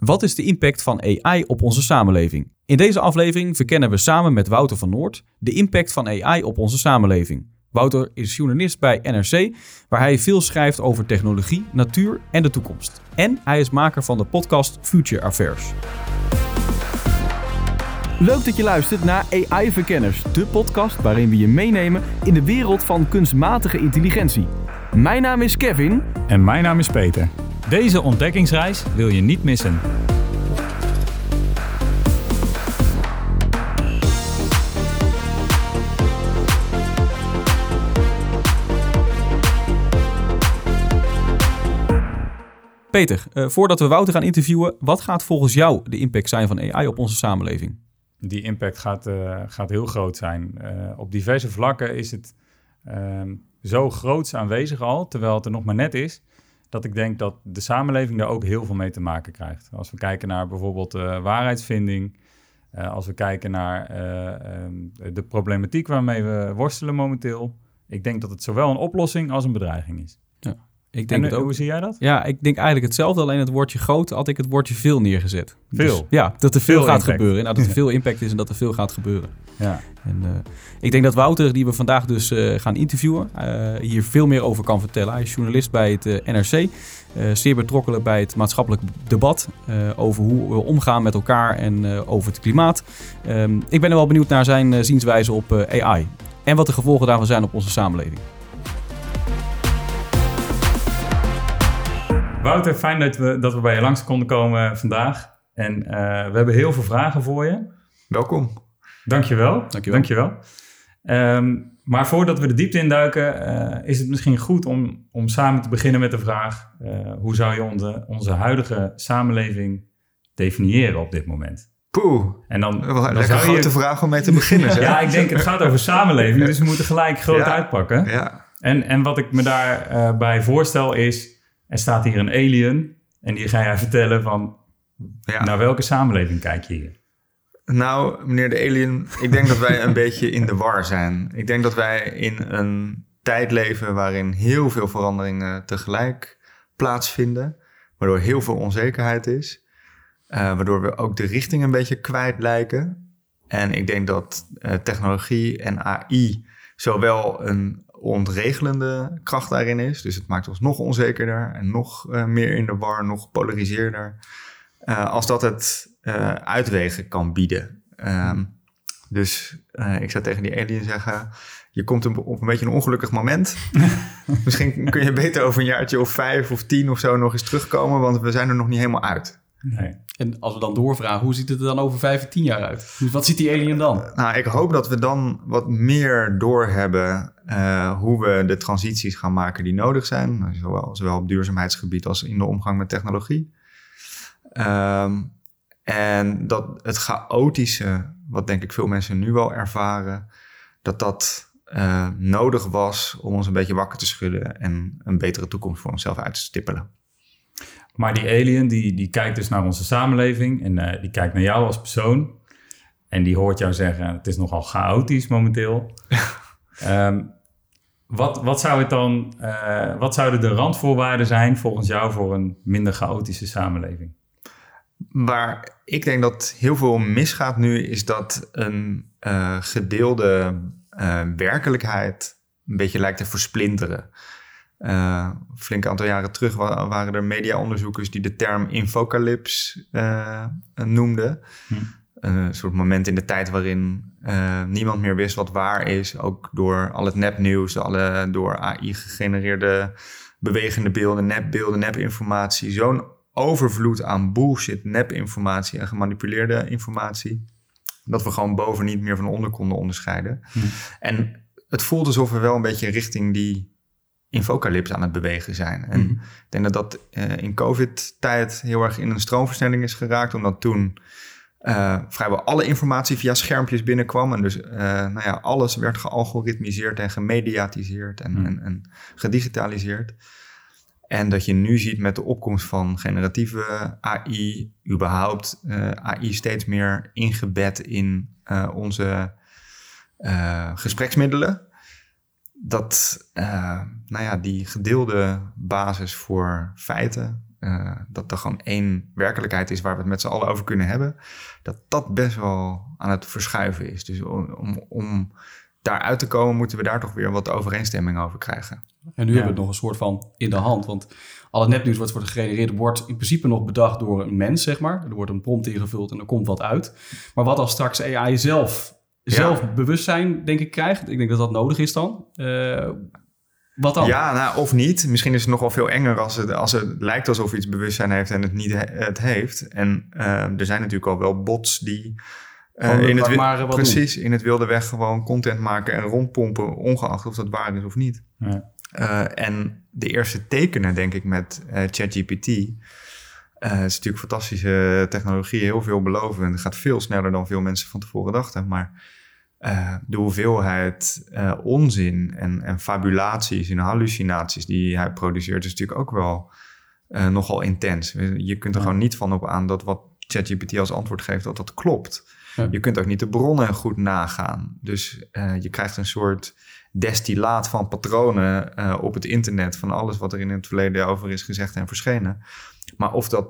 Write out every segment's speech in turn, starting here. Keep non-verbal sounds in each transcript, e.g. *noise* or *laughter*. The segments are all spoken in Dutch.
Wat is de impact van AI op onze samenleving? In deze aflevering verkennen we samen met Wouter van Noord de impact van AI op onze samenleving. Wouter is journalist bij NRC, waar hij veel schrijft over technologie, natuur en de toekomst. En hij is maker van de podcast Future Affairs. Leuk dat je luistert naar AI Verkenners, de podcast waarin we je meenemen in de wereld van kunstmatige intelligentie. Mijn naam is Kevin. En mijn naam is Peter. Deze ontdekkingsreis wil je niet missen. Peter, uh, voordat we Wouter gaan interviewen, wat gaat volgens jou de impact zijn van AI op onze samenleving? Die impact gaat, uh, gaat heel groot zijn. Uh, op diverse vlakken is het ehm, zo groots aanwezig al, terwijl het er nog maar net is, dat ik denk dat de samenleving daar ook heel veel mee te maken krijgt. Als we kijken naar bijvoorbeeld uh, waarheidsvinding, uh, als we kijken naar uh, um, de problematiek waarmee we worstelen momenteel, ik denk dat het zowel een oplossing als een bedreiging is. Ja. Ik denk en, ook. Hoe zie jij dat? Ja, ik denk eigenlijk hetzelfde. Alleen het woordje groot had ik het woordje veel neergezet. Veel? Dus, ja, dat er veel, Veel gaat impact. gebeuren. Nou, dat er *laughs* veel impact is en dat er veel gaat gebeuren. Ja. En, uh, ik denk dat Wouter, die we vandaag dus uh, gaan interviewen, uh, hier veel meer over kan vertellen. Hij is journalist bij het NRC, zeer betrokken bij het maatschappelijk debat over hoe we omgaan met elkaar en over het klimaat. Um, ik ben er wel benieuwd naar zijn zienswijze op AI en wat de gevolgen daarvan zijn op onze samenleving. Wouter, fijn dat we, dat we bij je langs konden komen vandaag. En uh, we hebben heel veel vragen voor je. Welkom. Dankjewel. Dankjewel. Dankjewel. Um, maar voordat we de diepte induiken, uh, is het misschien goed om, om samen te beginnen met de vraag: uh, hoe zou je onze, onze huidige samenleving definiëren op dit moment? Poeh, en dan, dan een grote je... vraag om mee te beginnen. *laughs* Zeg. ja, ik denk het gaat over samenleving, dus we moeten gelijk groot ja. uitpakken. Ja. En, en wat ik me daarbij uh, voorstel is, er staat hier een alien en die ga jij vertellen van ja. naar welke samenleving kijk je hier? Nou, meneer de alien, ik denk dat wij een *laughs* beetje in de war zijn. Ik denk dat wij in een tijd leven waarin heel veel veranderingen tegelijk plaatsvinden, waardoor heel veel onzekerheid is, uh, waardoor we ook de richting een beetje kwijt lijken. En ik denk dat uh, technologie en AI zowel een ontregelende kracht daarin is. Dus het maakt ons nog onzekerder en nog uh, meer in de war, nog polariseerder. Als dat het uh, uitwegen kan bieden. Um, dus ik zou tegen die alien zeggen: Je komt op een beetje een ongelukkig moment. *laughs* Misschien kun je beter over een jaartje of vijf of tien of zo nog eens terugkomen, want we zijn er nog niet helemaal uit. Nee. En als we dan doorvragen, hoe ziet het er dan over vijf of tien jaar uit? Dus wat ziet die alien dan? Nou, ik hoop dat we dan wat meer doorhebben uh, hoe we de transities gaan maken die nodig zijn. Zowel, zowel op duurzaamheidsgebied als in de omgang met technologie. Um, en dat het chaotische, wat denk ik veel mensen nu wel ervaren, dat dat uh, nodig was om ons een beetje wakker te schudden en een betere toekomst voor onszelf uit te stippelen. Maar die alien, die, die kijkt dus naar onze samenleving en uh, die kijkt naar jou als persoon. En die hoort jou zeggen, het is nogal chaotisch momenteel. um, *laughs* wat, wat, zou het dan, uh, wat zouden de randvoorwaarden zijn volgens jou voor een minder chaotische samenleving? Waar ik denk dat heel veel misgaat nu, is dat een uh, gedeelde uh, werkelijkheid een beetje lijkt te versplinteren. Uh, flink aantal jaren terug wa waren er mediaonderzoekers die de term infocalyps noemden. Hm. Een soort moment in de tijd waarin niemand meer wist wat waar is. Ook door al het nepnieuws, alle door AI gegenereerde bewegende beelden, nepbeelden, nepinformatie. Zo'n overvloed aan bullshit, nepinformatie en gemanipuleerde informatie. Dat we gewoon boven niet meer van onder konden onderscheiden. Hm. En het voelt alsof we wel een beetje richting die infocalyps aan het bewegen zijn. En Mhm. ik denk dat dat uh, in COVID-tijd heel erg in een stroomversnelling is geraakt, omdat toen uh, vrijwel alle informatie via schermpjes binnenkwam. En dus uh, nou ja, alles werd gealgoritmiseerd en gemediatiseerd en, en, en gedigitaliseerd. En dat je nu ziet met de opkomst van generatieve AI, überhaupt uh, AI steeds meer ingebed in uh, onze uh, gespreksmiddelen. Dat nou ja, die gedeelde basis voor feiten dat er gewoon één werkelijkheid is waar we het met z'n allen over kunnen hebben, dat dat best wel aan het verschuiven is. Dus om, om daaruit te komen, moeten we daar toch weer wat overeenstemming over krijgen. En nu hebben we het nog een soort van in de hand. Want alle nepnieuws wat wordt gegenereerd, wordt in principe nog bedacht door een mens, zeg maar. Er wordt een prompt ingevuld en er komt wat uit. Maar wat als straks AI zelf, zelf bewustzijn, denk ik, krijgt? Ik denk dat dat nodig is dan. Uh, wat dan? Ja, nou, of niet. Misschien is het nogal veel enger als het, als het lijkt alsof iets bewustzijn heeft en het niet het heeft. En uh, er zijn natuurlijk al wel bots die uh, in het, maar precies in het wilde weg gewoon content maken en rondpompen, ongeacht of dat waar is of niet. Ja. Uh, en de eerste tekenen, denk ik, met uh, ChatGPT. het is natuurlijk fantastische technologie, heel veelbelovend. Het gaat veel sneller dan veel mensen van tevoren dachten. Maar uh, de hoeveelheid uh, onzin en, en, fabulaties en hallucinaties die hij produceert, is natuurlijk ook wel uh, nogal intens. Je kunt er gewoon niet van op aan dat wat ChatGPT als antwoord geeft, dat dat klopt. Ja. Je kunt ook niet de bronnen goed nagaan. Dus je krijgt een soort destillaat van patronen op het internet van alles wat er in het verleden over is gezegd en verschenen. Maar of dat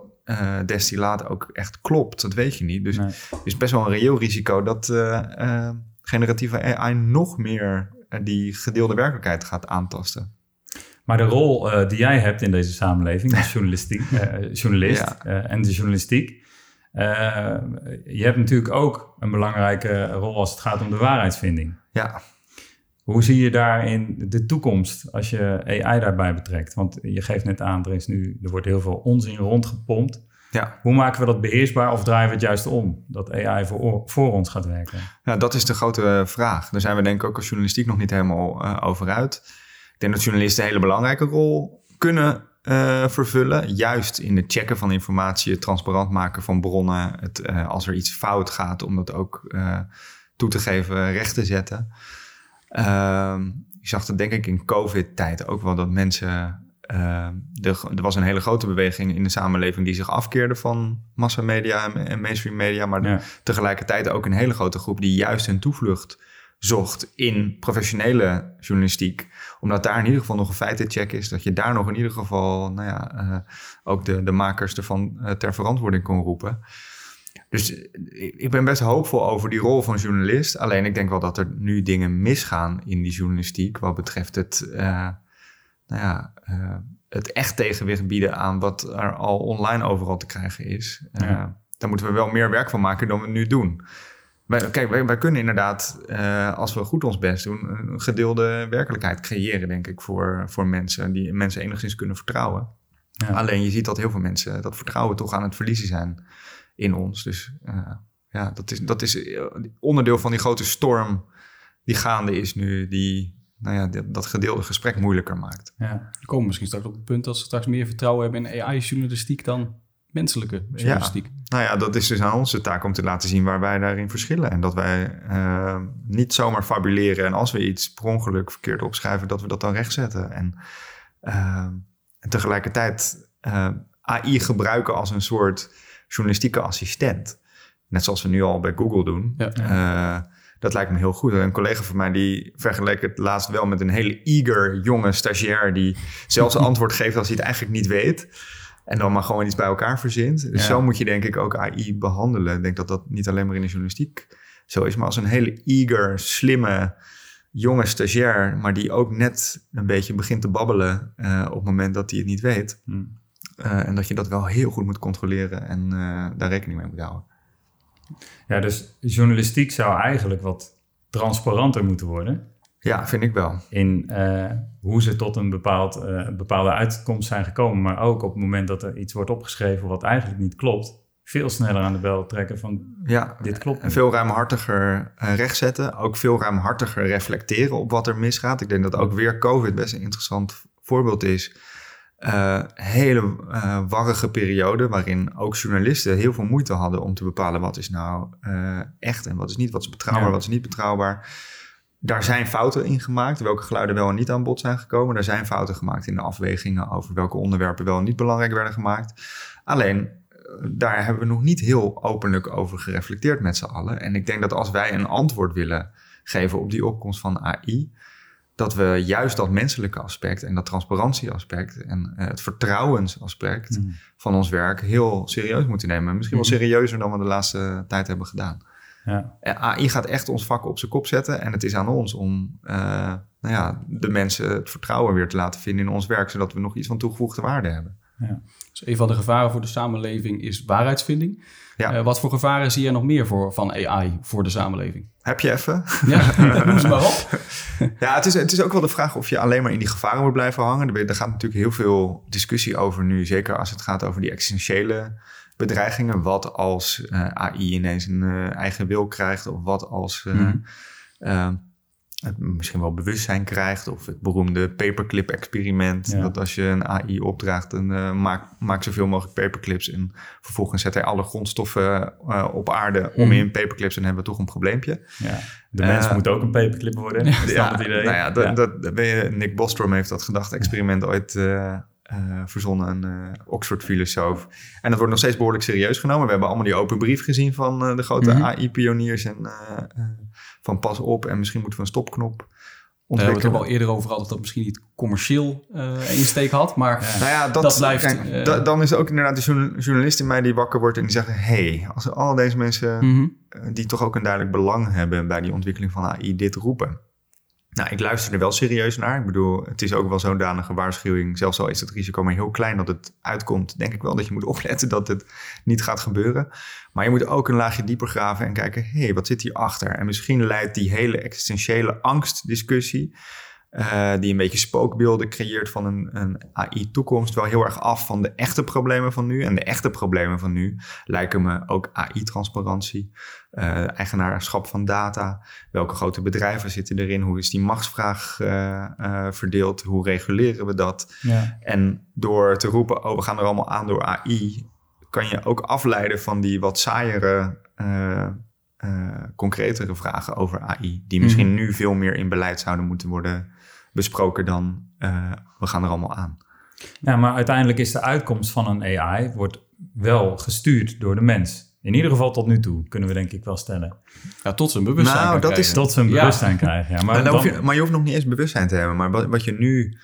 destillaat ook echt klopt, dat weet je niet. Dus het is best wel een reëel risico dat generatieve AI nog meer eh, die gedeelde werkelijkheid gaat aantasten. Maar de rol uh, die jij hebt in deze samenleving als *laughs* journalistiek, uh, journalist uh, en de journalistiek. Je hebt natuurlijk ook een belangrijke rol als het gaat om de waarheidsvinding. Ja. Hoe zie je daarin de toekomst als je AI daarbij betrekt? Want je geeft net aan, er, is nu, er wordt heel veel onzin rondgepompt. Ja. Hoe maken we dat beheersbaar of draaien we het juist om? Dat AI voor, voor ons gaat werken? Ja, dat is de grote vraag. Daar zijn we denk ik ook als journalistiek nog niet helemaal uh, over uit. Ik denk dat journalisten een hele belangrijke rol kunnen uh, vervullen. Juist in het checken van informatie, het transparant maken van bronnen. Het, uh, als er iets fout gaat, om dat ook toe te geven, recht te zetten. Ehm, je zag het denk ik in COVID-tijd ook wel dat mensen uh, er, was een hele grote beweging in de samenleving die zich afkeerde van massamedia en, en mainstream media, maar tegelijkertijd ook een hele grote groep die juist hun toevlucht zocht in professionele journalistiek. Omdat daar in ieder geval nog een feitencheck is. Dat je daar nog in ieder geval nou ja, uh, ook de, de makers ervan uh, ter verantwoording kon roepen. Dus ik ben best hoopvol over die rol van journalist. Alleen ik denk wel dat er nu dingen misgaan in die journalistiek. Wat betreft het nou ja, het echt tegenwicht bieden aan wat er al online overal te krijgen is. Uh, Daar moeten we wel meer werk van maken dan we nu doen. Wij, kijk, wij, wij kunnen inderdaad, uh, als we goed ons best doen, een gedeelde werkelijkheid creëren, denk ik, voor, voor mensen die mensen enigszins kunnen vertrouwen. Ja. Alleen je ziet dat heel veel mensen dat vertrouwen toch aan het verliezen zijn in ons. Dus ja, dat is, dat is onderdeel van die grote storm die gaande is nu, die, nou ja, dat gedeelde gesprek moeilijker maakt. Ja. We komen misschien straks op het punt dat ze straks meer vertrouwen hebben in AI-journalistiek dan menselijke journalistiek. Ja. Nou ja, dat is dus aan onze taak om te laten zien waar wij daarin verschillen. En dat wij uh, niet zomaar fabuleren en als we iets per ongeluk verkeerd opschrijven, dat we dat dan rechtzetten. En, uh, en tegelijkertijd uh, eh, AI gebruiken als een soort journalistieke assistent. Net zoals we nu al bij Google doen. Ja. Dat lijkt me heel goed. Een collega van mij die vergeleek het laatst wel met een hele eager jonge stagiair die zelfs een *laughs* antwoord geeft als hij het eigenlijk niet weet. En dan maar gewoon iets bij elkaar verzint. Dus zo moet je denk ik ook AI behandelen. Ik denk dat dat niet alleen maar in de journalistiek zo is, maar als een hele eager, slimme, jonge stagiair, maar die ook net een beetje begint te babbelen uh, op het moment dat hij het niet weet. Hmm. Uh, en dat je dat wel heel goed moet controleren en uh, daar rekening mee moet houden. Ja, dus journalistiek zou eigenlijk wat transparanter moeten worden. Ja, vind ik wel. In uh, hoe ze tot een bepaald, uh, bepaalde uitkomst zijn gekomen. Maar ook op het moment dat er iets wordt opgeschreven wat eigenlijk niet klopt. Veel sneller aan de bel trekken van ja, dit klopt. En veel ruimhartiger uh, rechtzetten. Ook veel ruimhartiger reflecteren op wat er misgaat. Ik denk dat ook weer COVID best een interessant voorbeeld is uh, hele uh, warrige periode waarin ook journalisten heel veel moeite hadden om te bepalen wat is nou uh, echt en wat is niet, wat is betrouwbaar, wat is niet betrouwbaar. Daar zijn fouten in gemaakt, welke geluiden wel en niet aan bod zijn gekomen. Er zijn fouten gemaakt in de afwegingen over welke onderwerpen wel en niet belangrijk werden gemaakt. Alleen, daar hebben we nog niet heel openlijk over gereflecteerd met z'n allen. En ik denk dat als wij een antwoord willen geven op die opkomst van AI, dat we juist dat menselijke aspect en dat transparantieaspect en uh, het vertrouwensaspect Mm. van ons werk heel serieus moeten nemen. Misschien wel Mhm. serieuzer dan we de laatste tijd hebben gedaan. Ja. En AI gaat echt ons vak op zijn kop zetten. En het is aan ons om eh, nou ja, de mensen het vertrouwen weer te laten vinden in ons werk, zodat we nog iets van toegevoegde waarde hebben. Dus een van de gevaren voor de samenleving is waarheidsvinding. Ja. Eh, wat voor gevaren zie je nog meer voor, van AI voor de samenleving? Heb je even? Ja, *laughs* noem ze maar op. *laughs* Ja, het is, het is ook wel de vraag of je alleen maar in die gevaren moet blijven hangen. Er, er gaat natuurlijk heel veel discussie over nu, zeker als het gaat over die existentiële bedreigingen. Wat als eh, AI ineens een eh, eigen wil krijgt, of wat als eh, Mhm. het misschien wel bewustzijn krijgt, of het beroemde paperclip-experiment. Ja. Dat als je een AI opdraagt, dan maak, maak zoveel mogelijk paperclips en vervolgens zet hij alle grondstoffen op aarde om Mhm. in paperclips en hebben we toch een probleempje. Ja. De mens moet ook een paperclip worden. Is dat Ja, het idee? nou ja, dat, Ja. Dat, dat ben je, Nick Bostrom heeft dat gedachte-experiment ooit eh, eh, verzonnen, een eh, Oxford-filosoof. En dat wordt nog steeds behoorlijk serieus genomen. We hebben allemaal die open brief gezien van eh, de grote Mhm. AI-pioniers en van pas op en misschien moeten we een stopknop hebben we het ontwikkelen. ook al eerder over gehad, dat dat misschien niet commercieel insteek had. Maar Ja. Nou ja, dat, Dat blijft, kijk, da- dan is ook inderdaad de journa- journalist in mij die wakker wordt en die zegt... hey, als al deze mensen Mhm. die toch ook een duidelijk belang hebben bij die ontwikkeling van AI dit roepen. Nou, ik luister er wel serieus naar. Ik bedoel, het is ook wel zodanige waarschuwing. Zelfs al is het risico maar heel klein dat het uitkomt, denk ik wel dat je moet *laughs* opletten dat het niet gaat gebeuren. Maar je moet ook een laagje dieper graven en kijken, hé, hey, wat zit hierachter? En misschien leidt die hele existentiële angstdiscussie, eh, die een beetje spookbeelden creëert van een, een AI-toekomst, wel heel erg af van de echte problemen van nu. En de echte problemen van nu lijken me ook AI-transparantie, eh, eigenaarschap van data, welke grote bedrijven zitten erin, hoe is die machtsvraag eh, verdeeld, hoe reguleren we dat? Ja. En door te roepen, oh, we gaan er allemaal aan door AI, kan je ook afleiden van die wat saaiere, concretere vragen over AI, die misschien nu veel meer in beleid zouden moeten worden besproken dan eh, we gaan er allemaal aan. Ja, maar uiteindelijk is de uitkomst van een AI wordt wel gestuurd door de mens. In ieder geval tot nu toe, kunnen we denk ik wel stellen. Ja, tot zijn bewustzijn Nou, dat is krijgen. Tot ze een Ja. bewustzijn krijgen. Ja, maar, *laughs* dan dan, hoef je, maar je hoeft nog niet eens bewustzijn te hebben. Maar wat, wat je nu,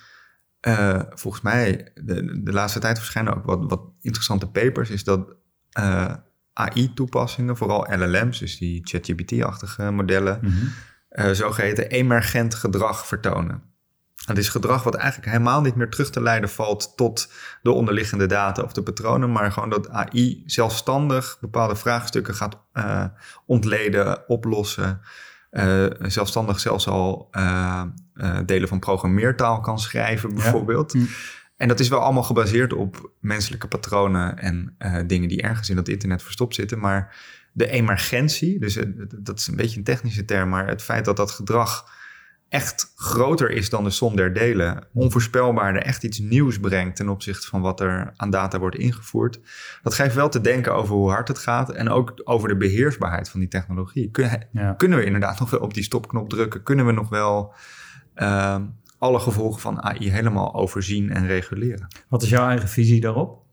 eh, volgens mij, de, de laatste tijd verschijnen ook wat, wat interessante papers, is dat eh, AI-toepassingen, vooral LLM's, dus die ChatGPT-achtige modellen, Mhm. eh, zogeheten emergent gedrag vertonen. Dat is gedrag wat eigenlijk helemaal niet meer terug te leiden valt tot de onderliggende data of de patronen, maar gewoon dat AI zelfstandig bepaalde vraagstukken gaat eh, ontleden, oplossen. eh, zelfstandig zelfs al eh, delen van programmeertaal kan schrijven, bijvoorbeeld. Hm. En dat is wel allemaal gebaseerd op menselijke patronen en dingen die ergens in dat internet verstopt zitten. Maar de emergentie, dus dat is een beetje een technische term, maar het feit dat dat gedrag echt groter is dan de som der delen, onvoorspelbaarder, echt iets nieuws brengt ten opzichte van wat er aan data wordt ingevoerd. Dat geeft wel te denken over hoe hard het gaat en ook over de beheersbaarheid van die technologie. Kun- Ja. Kunnen we inderdaad *laughs* nog wel op die stopknop drukken? Kunnen we nog wel ehm, alle gevolgen van AI helemaal overzien en reguleren? Wat is jouw eigen visie daarop?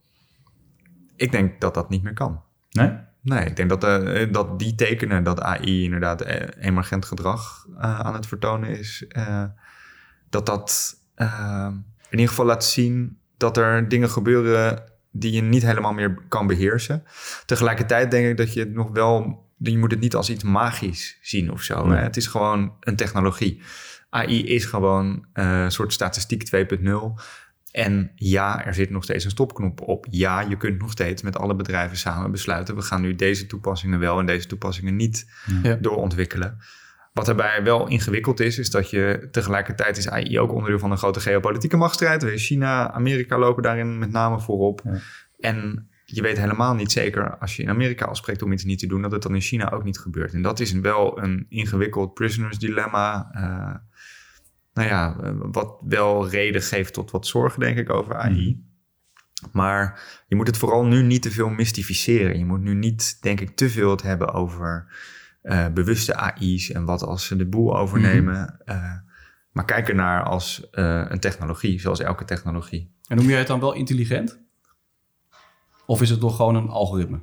Ik denk dat dat niet meer kan. Nee? Nee, ik denk dat, eh, dat die tekenen dat AI inderdaad eh, emergent gedrag eh, aan het vertonen is, eh, dat dat eh, in ieder geval laat zien dat er dingen gebeuren die je niet helemaal meer kan beheersen. Tegelijkertijd denk ik dat je het nog wel, je moet het niet als iets magisch zien of zo. Nee. Hè? Het is gewoon een technologie. AI is gewoon eh, een soort statistiek 2.0. En ja, er zit nog steeds een stopknop op. Ja, je kunt nog steeds met alle bedrijven samen besluiten... we gaan nu deze toepassingen wel en deze toepassingen niet Ja. doorontwikkelen. Wat daarbij wel ingewikkeld is, is dat je tegelijkertijd is AI ook onderdeel van een grote geopolitieke machtsstrijd. China, Amerika lopen daarin met name voorop. Ja. En je weet helemaal niet zeker als je in Amerika afspreekt om iets niet te doen, dat het dan in China ook niet gebeurt. En dat is wel een ingewikkeld prisoners dilemma. eh, nou ja, eh, wat wel reden geeft tot wat zorgen, denk ik, over AI. Maar je moet het vooral nu niet te veel mystificeren. Je moet nu niet, denk ik, te veel het hebben over eh, bewuste AI's en wat als ze de boel overnemen. Eh, maar kijk ernaar als een technologie, zoals elke technologie. En noem jij het dan wel intelligent? Of is het toch gewoon een algoritme?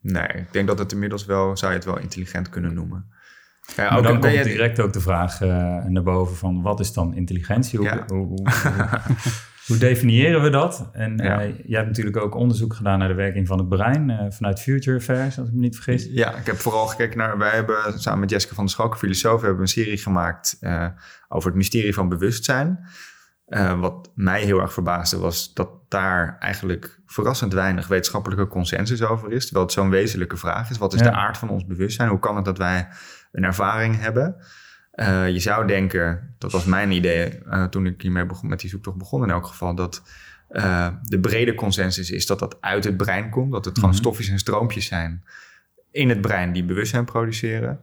Nee, ik denk dat het inmiddels wel, zou je het wel intelligent kunnen noemen. Ja, Maar ook dan komt direct ook de vraag eh, naar boven van wat is dan intelligentie? Hoe, Ja. hoe, hoe, hoe- hoe definiëren we dat? En Ja. eh, jij hebt natuurlijk ook onderzoek gedaan naar de werking van het brein eh, vanuit Future Affairs, als ik me niet vergis. Ja, ik heb vooral gekeken naar... Wij hebben samen met Jessica van der Schalken, filosoof... hebben een serie gemaakt over het mysterie van bewustzijn. Eh, wat mij heel erg verbaasde was dat daar eigenlijk verrassend weinig wetenschappelijke consensus over is. Terwijl het zo'n wezenlijke vraag is. Wat is Ja. de aard van ons bewustzijn? Hoe kan het dat wij een ervaring hebben? Eh, je zou denken, dat was mijn idee eh, toen ik hiermee begon, met die zoektocht begon in elk geval, dat de brede consensus is dat dat uit het brein komt. Dat het gewoon Mhm. stofjes en stroompjes zijn in het brein die bewustzijn produceren.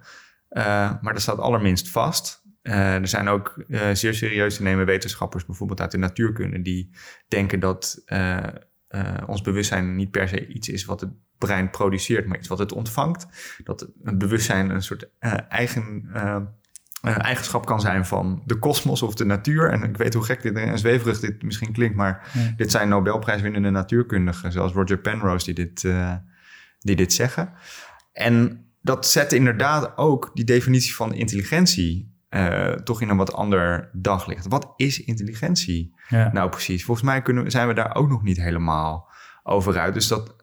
Maar dat staat allerminst vast. Eh, er zijn ook eh, zeer serieus te nemen wetenschappers, bijvoorbeeld uit de natuurkunde, die denken dat eh, ons bewustzijn niet per se iets is wat het brein produceert, maar iets wat het ontvangt. Dat het bewustzijn een soort eigen eigenschap kan zijn van de kosmos of de natuur. En ik weet hoe gek dit en zweverig dit misschien klinkt, maar Ja. dit zijn Nobelprijswinnende natuurkundigen, zoals Roger Penrose, die dit, die dit zeggen. En dat zet inderdaad ook die definitie van intelligentie eh, toch in een wat ander daglicht. Wat is intelligentie Ja. nou precies? Volgens mij kunnen, zijn we daar ook nog niet helemaal over uit. Dus dat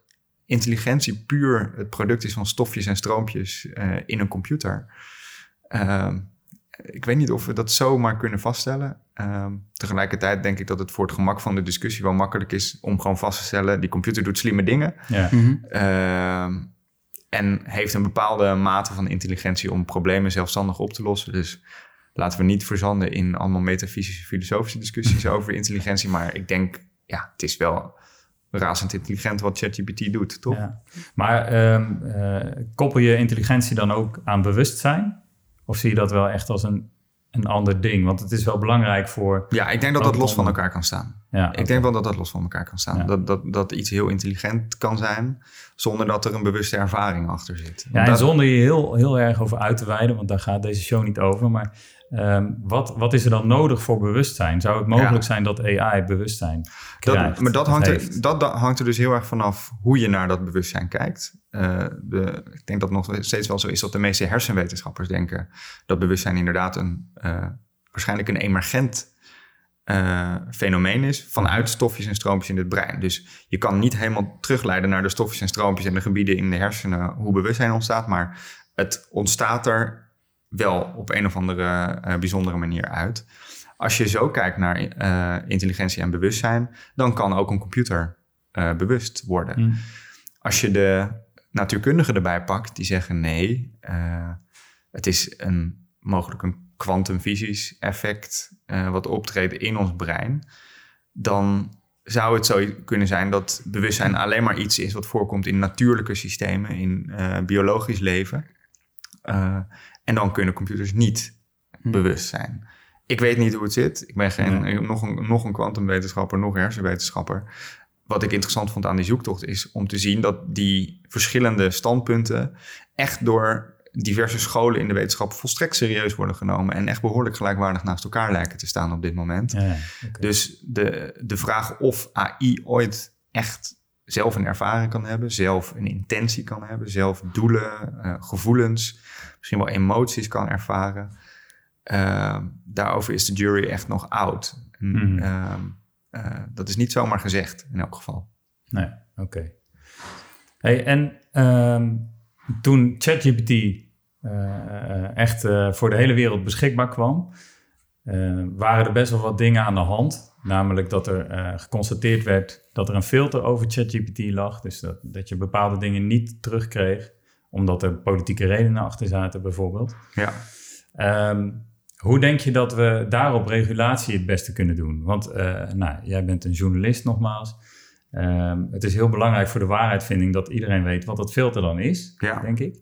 intelligentie puur het product is van stofjes en stroompjes eh, in een computer. Ehm, ik weet niet of we dat zomaar kunnen vaststellen. Ehm, tegelijkertijd denk ik dat het voor het gemak van de discussie wel makkelijk is om gewoon vast te stellen: die computer doet slimme dingen. Ja. Mhm. Ehm, en heeft een bepaalde mate van intelligentie om problemen zelfstandig op te lossen. Dus laten we niet verzanden in allemaal metafysische, filosofische discussies *laughs* over intelligentie. Maar ik denk, ja, het is wel razend intelligent wat ChatGPT doet, toch? Ja. Maar ehm, eh, koppel je intelligentie dan ook aan bewustzijn? Of zie je dat wel echt als een, een ander ding? Want het is wel belangrijk voor... Ja, ik denk dat dat los van elkaar kan staan. Ja, Ik denk wel dat dat los van elkaar kan staan. Ja. Dat, dat, dat iets heel intelligent kan zijn, zonder dat er een bewuste ervaring achter zit. Ja, en Dat- zonder je heel, heel erg over uit te wijden, want daar gaat deze show niet over. Maar ehm, wat, wat is er dan nodig voor bewustzijn? Zou het mogelijk Ja. zijn dat AI bewustzijn krijgt? Dat, maar dat hangt, er, dat, dat hangt er dus heel erg vanaf hoe je naar dat bewustzijn kijkt. Eh, de, ik denk dat het nog steeds wel zo is dat de meeste hersenwetenschappers denken dat bewustzijn inderdaad een, eh, waarschijnlijk een emergent eh, fenomeen is vanuit stofjes en stroompjes in het brein. Dus je kan niet helemaal terugleiden naar de stofjes en stroompjes en de gebieden in de hersenen hoe bewustzijn ontstaat, maar het ontstaat er wel op een of andere eh, bijzondere manier uit. Als je zo kijkt naar eh, intelligentie en bewustzijn, dan kan ook een computer eh, bewust worden. Hm. Als je de natuurkundigen erbij pakt, die zeggen nee, het is een, mogelijk een kwantumfysisch effect wat optreedt in ons brein, dan zou het zo kunnen zijn dat bewustzijn alleen maar iets is wat voorkomt in natuurlijke systemen, in biologisch leven. En dan kunnen computers niet Hm. bewust zijn. Ik weet niet hoe het zit. Ik ben geen, nog een, nog een kwantumwetenschapper, nog hersenwetenschapper. Wat ik interessant vond aan die zoektocht is om te zien dat die verschillende standpunten echt door diverse scholen in de wetenschap volstrekt serieus worden genomen en echt behoorlijk gelijkwaardig naast elkaar lijken te staan op dit moment. Ja. Dus de, de vraag of AI ooit echt zelf een ervaring kan hebben, zelf een intentie kan hebben, zelf doelen, eh, gevoelens, misschien wel emoties kan ervaren. eh, daarover is de jury echt nog oud. En, Mhm. ehm, eh, dat is niet zomaar gezegd in elk geval. Nee, oké. Hey, en ehm, toen ChatGPT eh, echt eh, voor de hele wereld beschikbaar kwam, waren er best wel wat dingen aan de hand. Namelijk dat er geconstateerd werd dat er een filter over ChatGPT lag. Dus dat, dat je bepaalde dingen niet terugkreeg, omdat er politieke redenen achter zaten, bijvoorbeeld. Ja. Ehm, hoe denk je dat we daarop regulatie het beste kunnen doen? Want eh, nou, jij bent een journalist nogmaals. Ehm, het is heel belangrijk voor de waarheidvinding dat iedereen weet wat dat filter dan is, Ja. denk ik.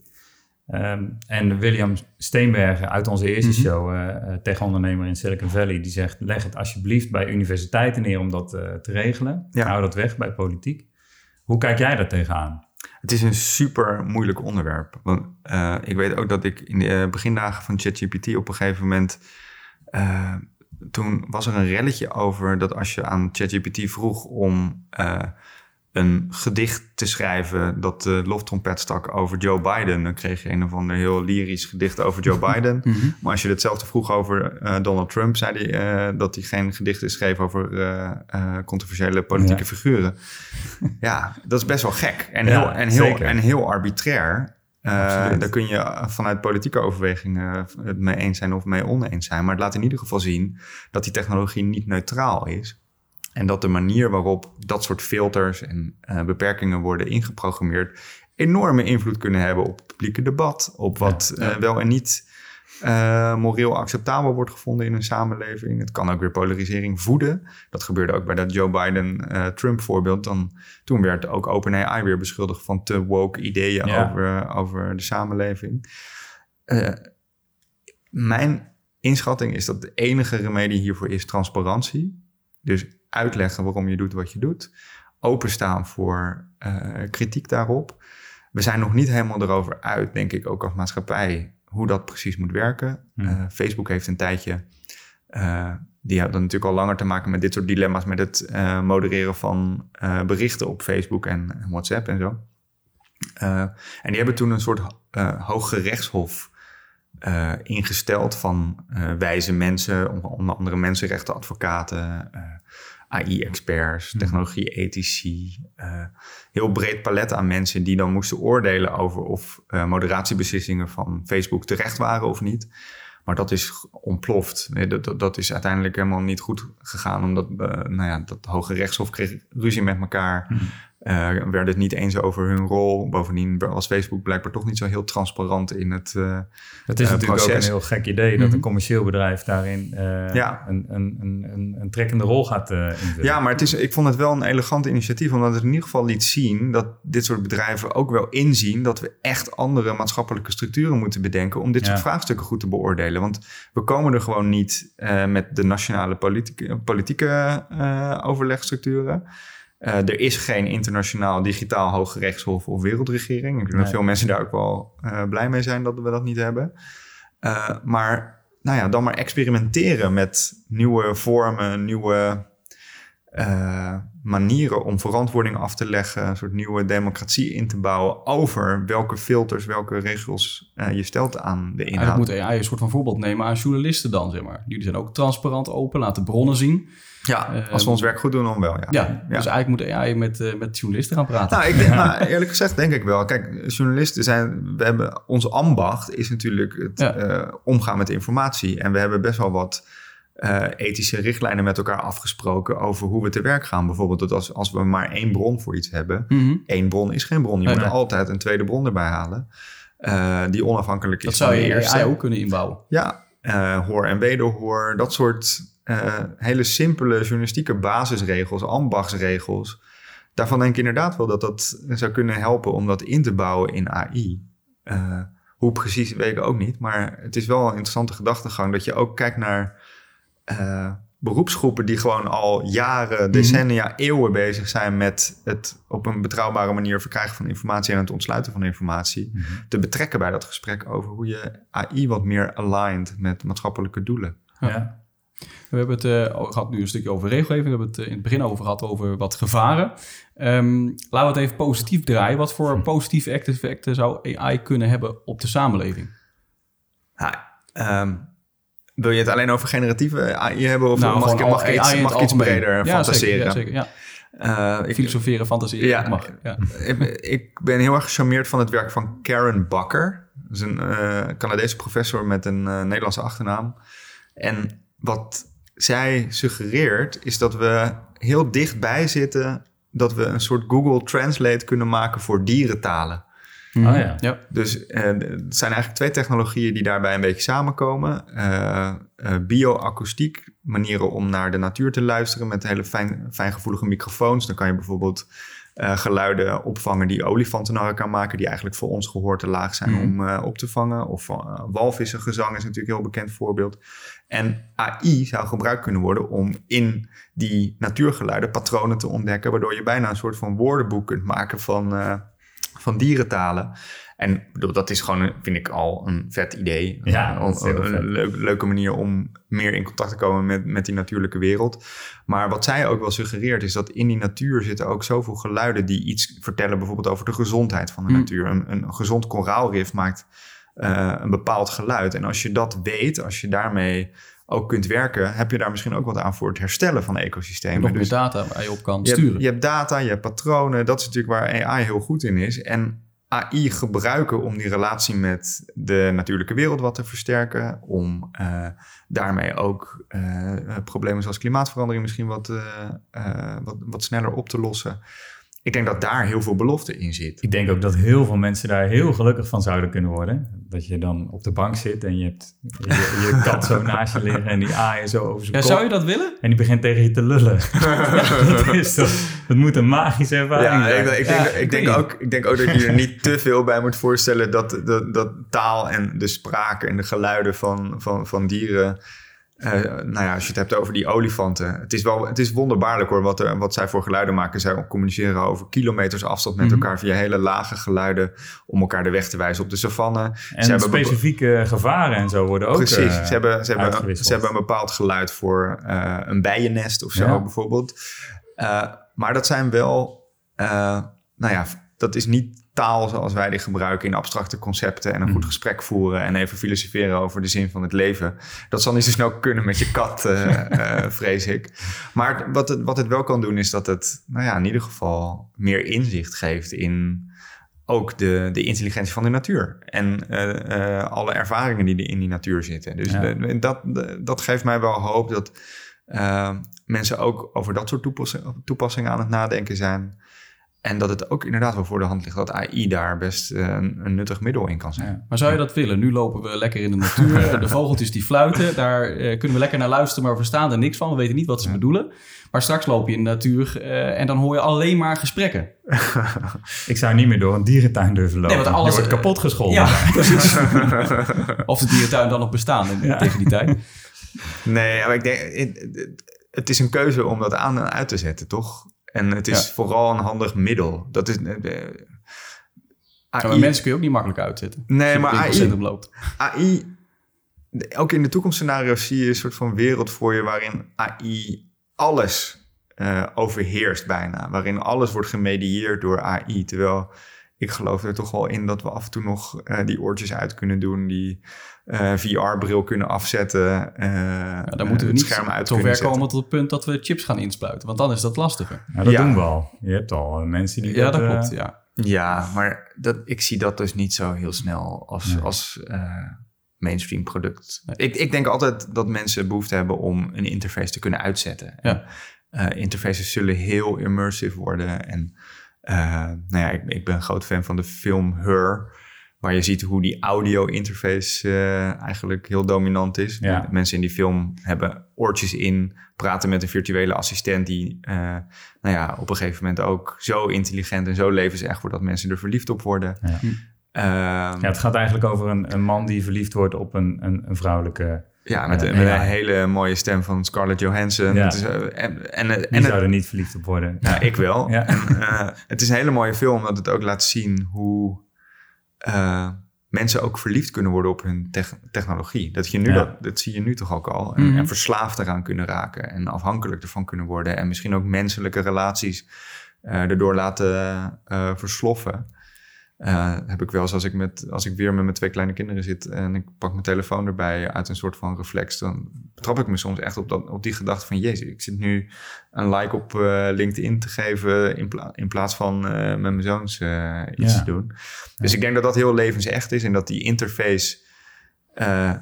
Ehm, en William Steenbergen uit onze eerste Mhm. show, tech-ondernemer in Silicon Valley, die zegt: leg het alsjeblieft bij universiteiten neer om dat te regelen. Ja. Hou dat weg bij politiek. Hoe kijk jij daar tegenaan? Het is een super moeilijk onderwerp. Want eh, ik weet ook dat ik in de eh, begindagen van ChatGPT op een gegeven moment. eh, toen was er een relletje over dat als je aan ChatGPT vroeg om een gedicht te schrijven dat de loftrompet stak over Joe Biden. Dan kreeg je een of ander heel lyrisch gedicht over Joe *laughs* Biden. Mhm. Maar als je hetzelfde vroeg over eh, Donald Trump, zei hij eh, dat hij geen gedichten schreef over eh, controversiële politieke Ja. figuren. ja, dat is best wel gek en Ja, heel, en heel, zeker. en heel arbitrair. Daar kun je vanuit politieke overwegingen het mee eens zijn of mee oneens zijn. Maar het laat in ieder geval zien dat die technologie niet neutraal is. En dat de manier waarop dat soort filters en eh, beperkingen worden ingeprogrammeerd enorme invloed kunnen hebben op het publieke debat, op wat Ja, ja. eh, wel en niet eh, moreel acceptabel wordt gevonden in een samenleving. Het kan ook weer polarisering voeden. Dat gebeurde ook bij dat Joe Biden-Trump voorbeeld. Dan, toen werd ook OpenAI weer beschuldigd van te woke ideeën Ja. over, over de samenleving. Mijn inschatting is dat de enige remedie hiervoor is transparantie. Dus uitleggen waarom je doet wat je doet. Openstaan voor eh, kritiek daarop. We zijn nog niet helemaal erover uit, denk ik, ook als maatschappij, hoe dat precies moet werken. Hmm. Eh, Facebook heeft een tijdje, eh, die hadden natuurlijk al langer te maken met dit soort dilemma's, met het modereren van berichten op Facebook en, en WhatsApp en zo. En die hebben toen een soort uh, hooggerechtshof uh, ingesteld van uh, wijze mensen, onder andere mensenrechtenadvocaten, uh, AI-experts, technologie-ethici. Uh, heel breed palet aan mensen die dan moesten oordelen over of uh, moderatiebeslissingen van Facebook terecht waren of niet. Maar dat is ontploft. Nee, dat, dat, dat, is uiteindelijk helemaal niet goed gegaan, omdat uh, nou ja, dat Hoge Rechtshof kreeg ruzie met elkaar. Mhm. Uh, werden het niet eens over hun rol. Bovendien was Facebook blijkbaar toch niet zo heel transparant in het uh, Het is uh, natuurlijk proces. ook een heel gek idee dat Mhm. een commercieel bedrijf daarin Ja. een, een, een, een, trekkende rol gaat invullen. Ja, maar het is, ik vond het wel een elegant initiatief, omdat het in ieder geval liet zien dat dit soort bedrijven ook wel inzien dat we echt andere maatschappelijke structuren moeten bedenken om dit Ja. soort vraagstukken goed te beoordelen. Want we komen er gewoon niet met de nationale politieke, politieke overlegstructuren. Uh, er is geen internationaal digitaal hooggerechtshof of wereldregering. Ik denk Nee. dat veel mensen daar ook wel uh, blij mee zijn dat we dat niet hebben. Uh, maar nou ja, dan maar experimenteren met nieuwe vormen, nieuwe manieren om verantwoording af te leggen, een soort nieuwe democratie in te bouwen over welke filters, welke regels je stelt aan de inhoud. Eigenlijk moet AI een soort van voorbeeld nemen aan journalisten dan, zeg maar. Jullie zijn ook transparant, open, laten bronnen zien. Ja, uh, als we ons werk goed doen, dan wel, ja. Ja, ja. dus eigenlijk moet AI met, uh, met journalisten gaan praten. Nou, ik denk, nou, eerlijk gezegd denk ik wel. Kijk, journalisten zijn... We hebben, ons ambacht is natuurlijk het ja. uh, omgaan met informatie. En we hebben best wel wat uh, ethische richtlijnen met elkaar afgesproken... over hoe we te werk gaan. Bijvoorbeeld dat als, als we maar één bron voor iets hebben... Mm -hmm. één bron is geen bron. Je moet altijd een tweede bron erbij halen... Uh, die onafhankelijk is dat zou je eerste. AI ook kunnen inbouwen. Ja, hoor en wederhoor, dat soort uh, hele simpele journalistieke basisregels, ambachtsregels. Daarvan denk ik inderdaad wel dat dat zou kunnen helpen om dat in te bouwen in AI. Uh, hoe precies, weet ik ook niet. Maar het is wel een interessante gedachtegang dat je ook kijkt naar uh, beroepsgroepen die gewoon al jaren, decennia, mm -hmm. eeuwen bezig zijn met het op een betrouwbare manier verkrijgen van informatie en het ontsluiten van informatie. Mhm. Mm -hmm. Te betrekken bij dat gesprek over hoe je AI wat meer aligned met maatschappelijke doelen. Ja. ja. We hebben het uh, gehad nu een stukje over regelgeving. We hebben het uh, in het begin over gehad over wat gevaren. Um, laten we het even positief draaien. Wat voor positieve effecten zou AI kunnen hebben op de samenleving? Ja, um, wil je het alleen over generatieve AI hebben? Of nou, mag, ik, mag, ik iets, mag ik iets breder ja, fantaseren? Zeker, ja, zeker, ja. Uh, ik, Filosoferen, fantaseren, ja, mag. Ja. Ik, ik, ben heel erg gecharmeerd van het werk van Karen Bakker. Dat is een Canadese professor met een Nederlandse achternaam. En wat zij suggereert is dat we heel dichtbij zitten... dat we een soort Google Translate kunnen maken voor dierentalen. Oh, ja. ja. Dus uh, het zijn eigenlijk twee technologieën die daarbij een beetje samenkomen. Uh, uh, bioakoestiek, manieren om naar de natuur te luisteren met hele fijn, fijngevoelige microfoons. Dan kan je bijvoorbeeld uh, geluiden opvangen die olifanten naar elkaar maken, die eigenlijk voor ons gehoor te laag zijn mm. om uh, op te vangen. Of uh, walvissengezang is natuurlijk een heel bekend voorbeeld. En AI zou gebruikt kunnen worden om in die natuurgeluiden patronen te ontdekken, waardoor je bijna een soort van woordenboek kunt maken van van dierentalen. En bedoel, dat is gewoon, vind ik al een vet idee. Ja, Een- leuk- leuke manier om meer in contact te komen met, met die natuurlijke wereld. Maar wat zij ook wel suggereert is dat in die natuur zitten ook zoveel geluiden die iets vertellen, bijvoorbeeld over de gezondheid van de Hmm. natuur. Een, een gezond koraalrif maakt eh, een bepaald geluid. En als je dat weet, als je daarmee ook kunt werken, heb je daar misschien ook wat aan voor het herstellen van ecosystemen. Nog meer Dus- data waar je op kan je hebt, sturen. je hebt data, je hebt patronen. Dat is natuurlijk waar AI heel goed in is. En AI gebruiken om die relatie met de natuurlijke wereld wat te versterken. Om eh, daarmee ook eh, problemen zoals klimaatverandering misschien wat, eh, wat, wat sneller op te lossen. Ik denk dat daar heel veel belofte in zit. Ik denk ook dat heel veel mensen daar heel gelukkig van zouden kunnen worden. Dat je dan op de bank zit en je hebt je, je *laughs* kat zo naast je liggen en die aaien zo over zijn Ja, kop. zou je dat willen? En die begint tegen je te lullen. *laughs* dat, is toch, dat moet een magische ervaring Ja, zijn. ik, ik, denk, Ja, ik, ik denk ook, ik denk ook dat je er niet te veel bij moet voorstellen dat, dat, dat taal en de spraak en de geluiden van, van, van dieren. Eh, nou ja, als je het hebt over die olifanten. Het is, wel, het is wonderbaarlijk hoor, wat, er, wat zij voor geluiden maken. Zij communiceren over kilometers afstand met Mhm. elkaar via hele lage geluiden. om elkaar de weg te wijzen op de savanne. En Ze specifieke gevaren en zo worden ook Precies, eh, ze, hebben, ze, hebben, ze hebben een bepaald geluid voor eh, een bijennest of zo Ja. bijvoorbeeld. Maar dat zijn wel, nou ja, dat is niet taal zoals wij die gebruiken in abstracte concepten en een goed Mhm. gesprek voeren en even filosoferen over de zin van het leven. Dat zal niet zo snel kunnen met je kat, eh, *laughs* eh, vrees ik. Maar wat het, wat het wel kan doen is dat het, nou ja, in ieder geval meer inzicht geeft in ook de, de intelligentie van de natuur. En eh, alle ervaringen die er in die natuur zitten. Dus Ja. dat, dat geeft mij wel hoop dat mensen ook over dat soort toepassingen aan het nadenken zijn. En dat het ook inderdaad wel voor de hand ligt dat AI daar best eh, een, een nuttig middel in kan zijn. Ja. Maar zou je dat willen? Nu lopen we lekker in de natuur. *laughs* De vogeltjes die fluiten, daar eh, kunnen we lekker naar luisteren, maar we verstaan er niks van. We weten niet wat ze Ja. bedoelen. Maar straks loop je in de natuur eh, en dan hoor je alleen maar gesprekken. *laughs* Ik zou niet meer door een dierentuin durven lopen. Nee, want alles- je wordt kapot gescholden. Ja, *laughs* precies. of de dierentuin dan nog bestaan in- tegen die tijd. Nee, maar ik denk, het, het is een keuze om dat aan en uit te zetten, toch? En het is Ja. vooral een handig middel. Dat is. eh, AI, Maar mensen kun je ook niet makkelijk uitzetten. nee, maar AI, loopt. AI, ook in de toekomstscenario's zie je een soort van wereld voor je waarin AI alles eh, overheerst bijna. Waarin alles wordt gemedieerd door AI. Terwijl ik geloof er toch wel in dat we af en toe nog eh, die oortjes uit kunnen doen, die eh, VR-bril kunnen afzetten. eh Ja, dan moeten we het niet scherm uit zo kunnen ver zetten. komen tot het punt dat we chips gaan inspuiten. Want dan is dat lastiger. Ja, dat Ja. doen we al. Je hebt al mensen die Ja, dat eh, klopt. Ja. Ja, maar dat, ik zie dat dus niet zo heel snel als, Nee. als eh, mainstream product. Nee. Ik, ik denk altijd dat mensen behoefte hebben om een interface te kunnen uitzetten. Ja. En, eh, interfaces zullen heel immersive worden. En nou ja, ik, ik ben een groot fan van de film Her. Waar je ziet hoe die audio-interface eh, eigenlijk heel dominant is. Ja. Mensen in die film hebben oortjes in, praten met een virtuele assistent die eh, nou ja, op een gegeven moment ook zo intelligent en zo levensecht wordt dat mensen er verliefd op worden. Ja. Ehm, Ja, het gaat eigenlijk over een, een man die verliefd wordt op een, een, een vrouwelijke... ja, met, een hele mooie stem van Scarlett Johansson. Het is, eh, en en, en, zou er niet verliefd op worden. Nou, ik wel. Ja. En, eh, het is een hele mooie film omdat het ook laat zien hoe eh, mensen ook verliefd kunnen worden op hun tech- technologie. Dat, je nu Ja. dat, dat zie je nu toch ook al. En, Mhm. en verslaafd eraan kunnen raken en afhankelijk ervan kunnen worden. En misschien ook menselijke relaties eh erdoor laten versloffen. Eh, heb ik wel eens als ik, met, als ik weer met mijn twee kleine kinderen zit en ik pak mijn telefoon erbij uit een soort van reflex, dan betrap ik me soms echt op, dat, op die gedachte van Jezus, ik zit nu een like op eh, LinkedIn te geven in, pla- in plaats van eh, met mijn zoons iets Ja. te doen. Dus ik denk dat dat heel levensecht is en dat die interface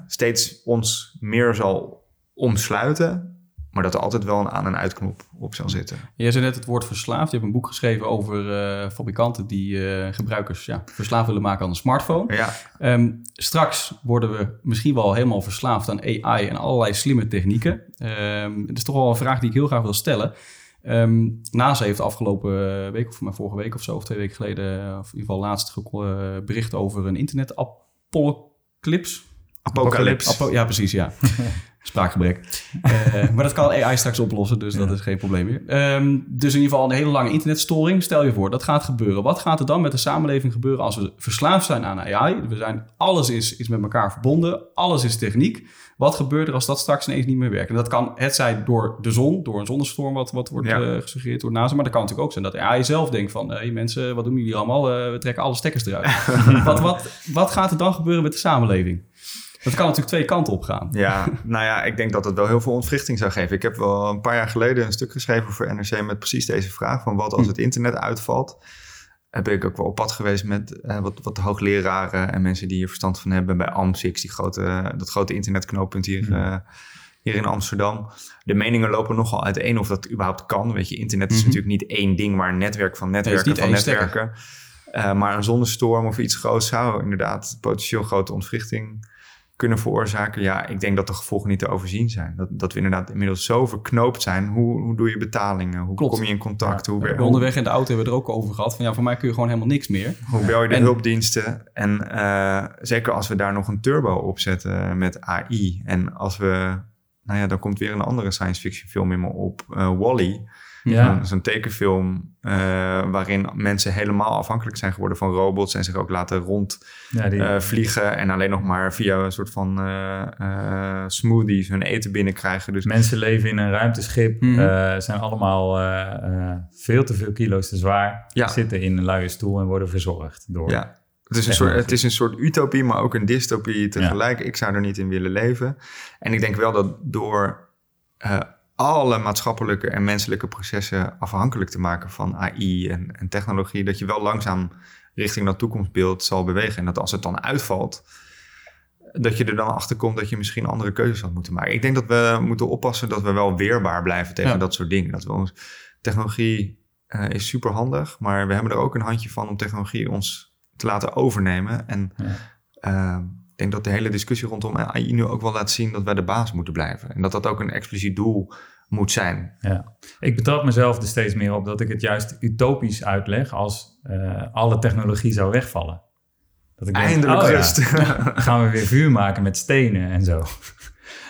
steeds ons meer zal omsluiten, maar dat er altijd wel een aan- en uitknop op zal zitten. Jij zei net het woord verslaafd. Je hebt een boek geschreven over eh, fabrikanten die eh, gebruikers ja, verslaafd willen maken aan een smartphone. Ja, Ehm, straks worden we misschien wel helemaal verslaafd aan AI en allerlei slimme technieken. Ehm het is toch wel een vraag die ik heel graag wil stellen. Ehm, NASA heeft afgelopen week, of maar vorige week of zo, of twee weken geleden, of in ieder geval laatst eh, bericht over een internet-apocalypse. apocalypse. Apo- ja, precies, ja. *laughs* Spraakgebrek. Eh, maar dat kan AI straks oplossen, dus dat is geen probleem meer. Ehm, dus in ieder geval een hele lange internetstoring. Stel je voor, dat gaat gebeuren. Wat gaat er dan met de samenleving gebeuren als we verslaafd zijn aan AI? We zijn, alles is, is met elkaar verbonden, alles is techniek. Wat gebeurt er als dat straks ineens niet meer werkt? En dat kan het zijn door de zon, door een zonnestorm, wat, wat wordt Ja. eh, gesuggereerd door NASA. Maar dat kan natuurlijk ook zijn dat AI zelf denkt van... hey mensen, wat doen jullie allemaal? Eh, we trekken alle stekkers eruit. *laughs* wat, wat, wat gaat er dan gebeuren met de samenleving? Dat kan natuurlijk twee kanten op gaan. Ja, nou ja, ik denk dat het wel heel veel ontwrichting zou geven. Ik heb wel een paar jaar geleden een stuk geschreven voor NRC met precies deze vraag: van wat als het internet uitvalt? Heb ik ook wel op pad geweest met eh, wat, wat hoogleraren en mensen die hier verstand van hebben bij AMSIX, die grote, dat grote internetknooppunt hier, eh, hier in Amsterdam. De meningen lopen nogal uiteen of dat überhaupt kan. Weet je, internet is Mhm. natuurlijk niet één ding, maar een netwerk van netwerken van netwerken. Eh, maar een zonnestorm of iets groots zou inderdaad potentieel grote ontwrichting kunnen veroorzaken. Ja, ik denk dat de gevolgen niet te overzien zijn. Dat, dat we inderdaad inmiddels zo verknoopt zijn. Hoe, hoe doe je betalingen? Hoe Klopt. kom je in contact? Hoe, We onderweg in de auto hebben we er ook over gehad. Van ja, voor mij kun je gewoon helemaal niks meer. hoe bel je de En- hulpdiensten? En eh, zeker als we daar nog een turbo op zetten met AI. En als we... Nou ja, dan komt weer een andere science fiction film in me op. eh Wally. Ja. Zo'n tekenfilm eh, waarin mensen helemaal afhankelijk zijn geworden van robots. En zich ook laten rond Ja, die, eh, en alleen nog maar via een soort van eh, smoothies hun eten binnenkrijgen. Dus Mensen leven in een ruimteschip, Mhm. zijn allemaal veel te veel kilo's te zwaar, Ja. zitten in een luie stoel en worden verzorgd door. ja, het is, een soort, het is een soort utopie, maar ook een dystopie tegelijk. Ik zou er niet in willen leven. En ik denk wel dat door eh, alle maatschappelijke en menselijke processen afhankelijk te maken van AI en, en technologie, dat je wel langzaam richting dat toekomstbeeld zal bewegen. En dat als het dan uitvalt, dat je er dan achter komt dat je misschien andere keuzes had moeten maken. Ik denk dat we moeten oppassen dat we wel weerbaar blijven tegen Ja. dat soort dingen. Dat we ons technologie eh, is super handig, maar we hebben er ook een handje van om technologie ons te laten overnemen. En Ja. eh, ik denk dat de hele discussie rondom AI nu ook wel laat zien dat wij de baas moeten blijven. En dat dat ook een expliciet doel moet zijn. Ja. Ik betrap mezelf er steeds meer op dat ik het juist utopisch uitleg als eh, alle technologie zou wegvallen. Dat ik denk, Eindelijk oh ja, *laughs* gaan we weer vuur maken met stenen en zo. *laughs*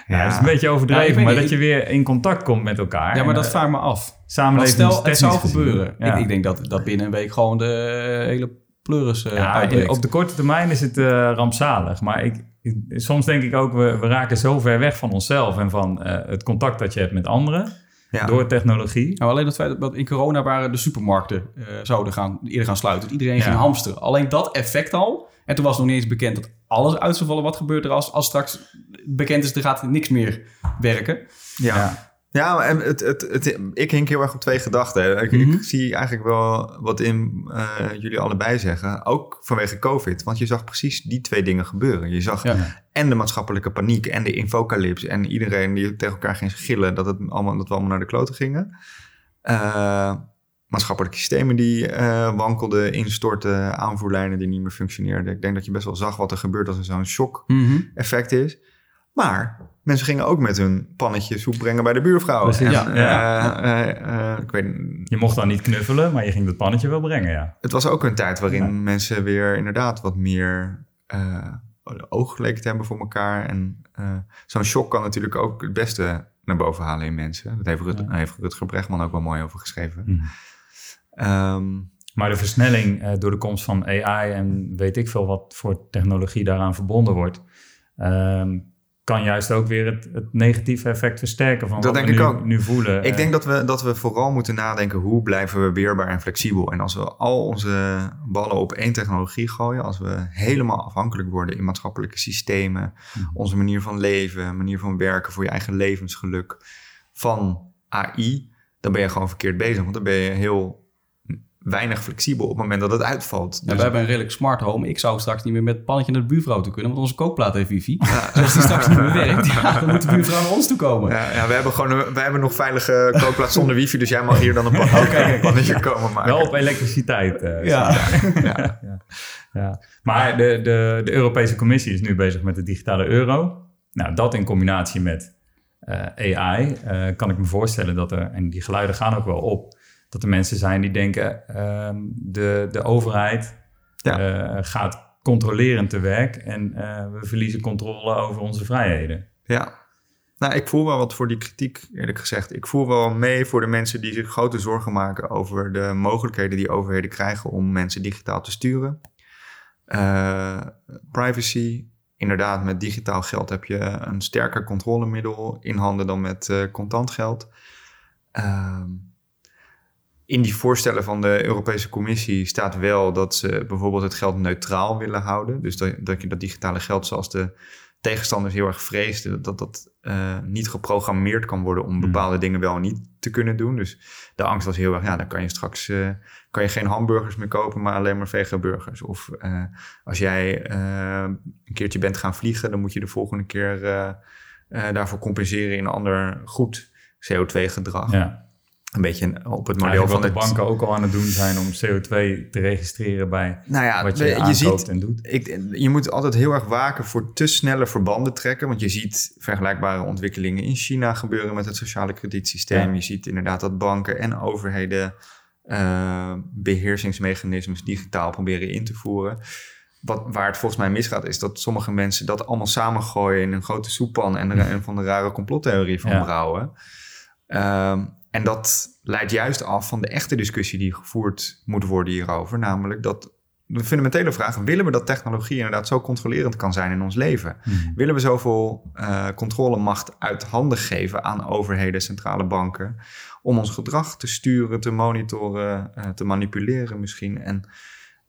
Ja, dat is een beetje overdreven, weet maar niet, dat je weer in contact komt met elkaar. Ja, maar En, dat vraag ik me af. Samenleving stel, het zou gezien. gebeuren. Ja. Ik, ik denk dat, dat binnen een week gewoon de hele pleuris Ja, uitbreekt. op de korte termijn is het eh, rampzalig. Maar ik, ik- soms denk ik ook, we, we raken zo ver weg van onszelf en van eh, het contact dat je hebt met anderen Ja. door technologie. Nou, alleen dat feit dat in corona waren de supermarkten zouden gaan, eerder gaan sluiten. Iedereen Ja. ging hamsteren. Alleen dat effect al. En toen was nog niet eens bekend dat alles uit zou vallen. Wat gebeurt er als, als straks bekend is, er gaat niks meer werken. Ja. Ja. Maar het, het, het, ik hink heel erg op twee gedachten. Ik, Mhm. ik zie eigenlijk wel wat in eh, jullie allebei zeggen. Ook vanwege COVID. Want je zag precies die twee dingen gebeuren. Je zag Ja. en de maatschappelijke paniek en de infocalyps. En iedereen die tegen elkaar ging gillen dat, het allemaal, dat we allemaal naar de kloten gingen. Eh, maatschappelijke systemen die eh, wankelden, instortten, aanvoerlijnen die niet meer functioneerden. Ik denk dat je best wel zag wat er gebeurt als er zo'n shock effect is. Maar mensen gingen ook met hun pannetje soep brengen bij de buurvrouw. Precies, En, ja. eh, Ja. eh, eh, ik weet, Je mocht dan niet knuffelen, maar je ging dat pannetje wel brengen, ja. het was ook een tijd waarin Ja. mensen weer inderdaad wat meer uh, oog leken te hebben voor elkaar. En uh, zo'n shock kan natuurlijk ook het beste naar boven halen in mensen. Dat heeft, Rut, Ja. heeft Rutger Bregman ook wel mooi over geschreven. Mhm. Ehm, Maar de versnelling eh, door de komst van AI en weet ik veel wat voor technologie daaraan verbonden wordt, ehm, kan juist ook weer het, het negatieve effect versterken van Dat wat denk we ik nu, ook. nu voelen. Ik Eh, denk dat we, dat we vooral moeten nadenken hoe blijven we weerbaar en flexibel. En als we al onze ballen op één technologie gooien, als we helemaal afhankelijk worden in maatschappelijke systemen, Mhm. onze manier van leven, manier van werken voor je eigen levensgeluk van AI, dan ben je gewoon verkeerd bezig. Want dan ben je heel weinig flexibel op het moment dat het uitvalt. Ja, Dus- we hebben een redelijk smart home. Ik zou straks niet meer met het pannetje naar de buurvrouw toe kunnen, want onze kookplaat heeft wifi. Dus als die straks niet meer *laughs* werkt, ja, dan moet de buurvrouw naar ons toe komen. Ja, ja, we hebben gewoon een, wij hebben nog veilige kookplaats zonder wifi, dus jij mag hier dan een pannetje, *laughs* Oké. pannetje komen maken. wel op elektriciteit. eh, *laughs* Ja. ja. ja. Maar de, de, de Europese Commissie is nu bezig met de digitale euro. Nou, dat in combinatie met eh, AI eh, kan ik me voorstellen dat er, en die geluiden gaan ook wel op, dat er mensen zijn die denken, ehm, de, de overheid Ja. eh, gaat controlerend te werk en eh, we verliezen controle over onze vrijheden. Ja. Nou, ik voel wel wat voor die kritiek, eerlijk gezegd. Ik voel wel mee voor de mensen die zich grote zorgen maken over de mogelijkheden die overheden krijgen om mensen digitaal te sturen. Uh, privacy. Inderdaad, met digitaal geld heb je een sterker controlemiddel in handen dan met uh, contant geld. Uh, in die voorstellen van de Europese Commissie staat wel dat ze bijvoorbeeld het geld neutraal willen houden. Dus dat, dat je dat digitale geld, zoals de tegenstanders heel erg vreesden, dat dat uh, niet geprogrammeerd kan worden om hmm. bepaalde dingen wel en niet te kunnen doen. Dus de angst was heel erg, ja, dan kan je straks uh, kan je geen hamburgers meer kopen, maar alleen maar vegaburgers. Of uh, als jij een keertje bent gaan vliegen, dan moet je de volgende keer daarvoor compenseren in een ander goed CO2-gedrag. Ja een beetje op het model van de banken ook al aan het doen zijn om CO2 te registreren bij nou ja, wat je, je ziet, en doet. Ik, je moet altijd heel erg waken voor te snelle verbanden trekken, want je ziet vergelijkbare ontwikkelingen in China gebeuren met het sociale kredietsysteem. Je ziet inderdaad dat banken en overheden uh, beheersingsmechanismes digitaal proberen in te voeren. Wat, waar het volgens mij misgaat, is dat sommige mensen dat allemaal samengooien in een grote soeppan en er een van de rare complottheorie van brouwen. Ehm, en dat leidt juist af van de echte discussie die gevoerd moet worden hierover. Namelijk dat de fundamentele vraag: willen we dat technologie inderdaad zo controlerend kan zijn in ons leven? Hmm. Willen we zoveel uh, controlemacht uit handen geven aan overheden, centrale banken, om ons gedrag te sturen, te monitoren, uh, te manipuleren misschien? En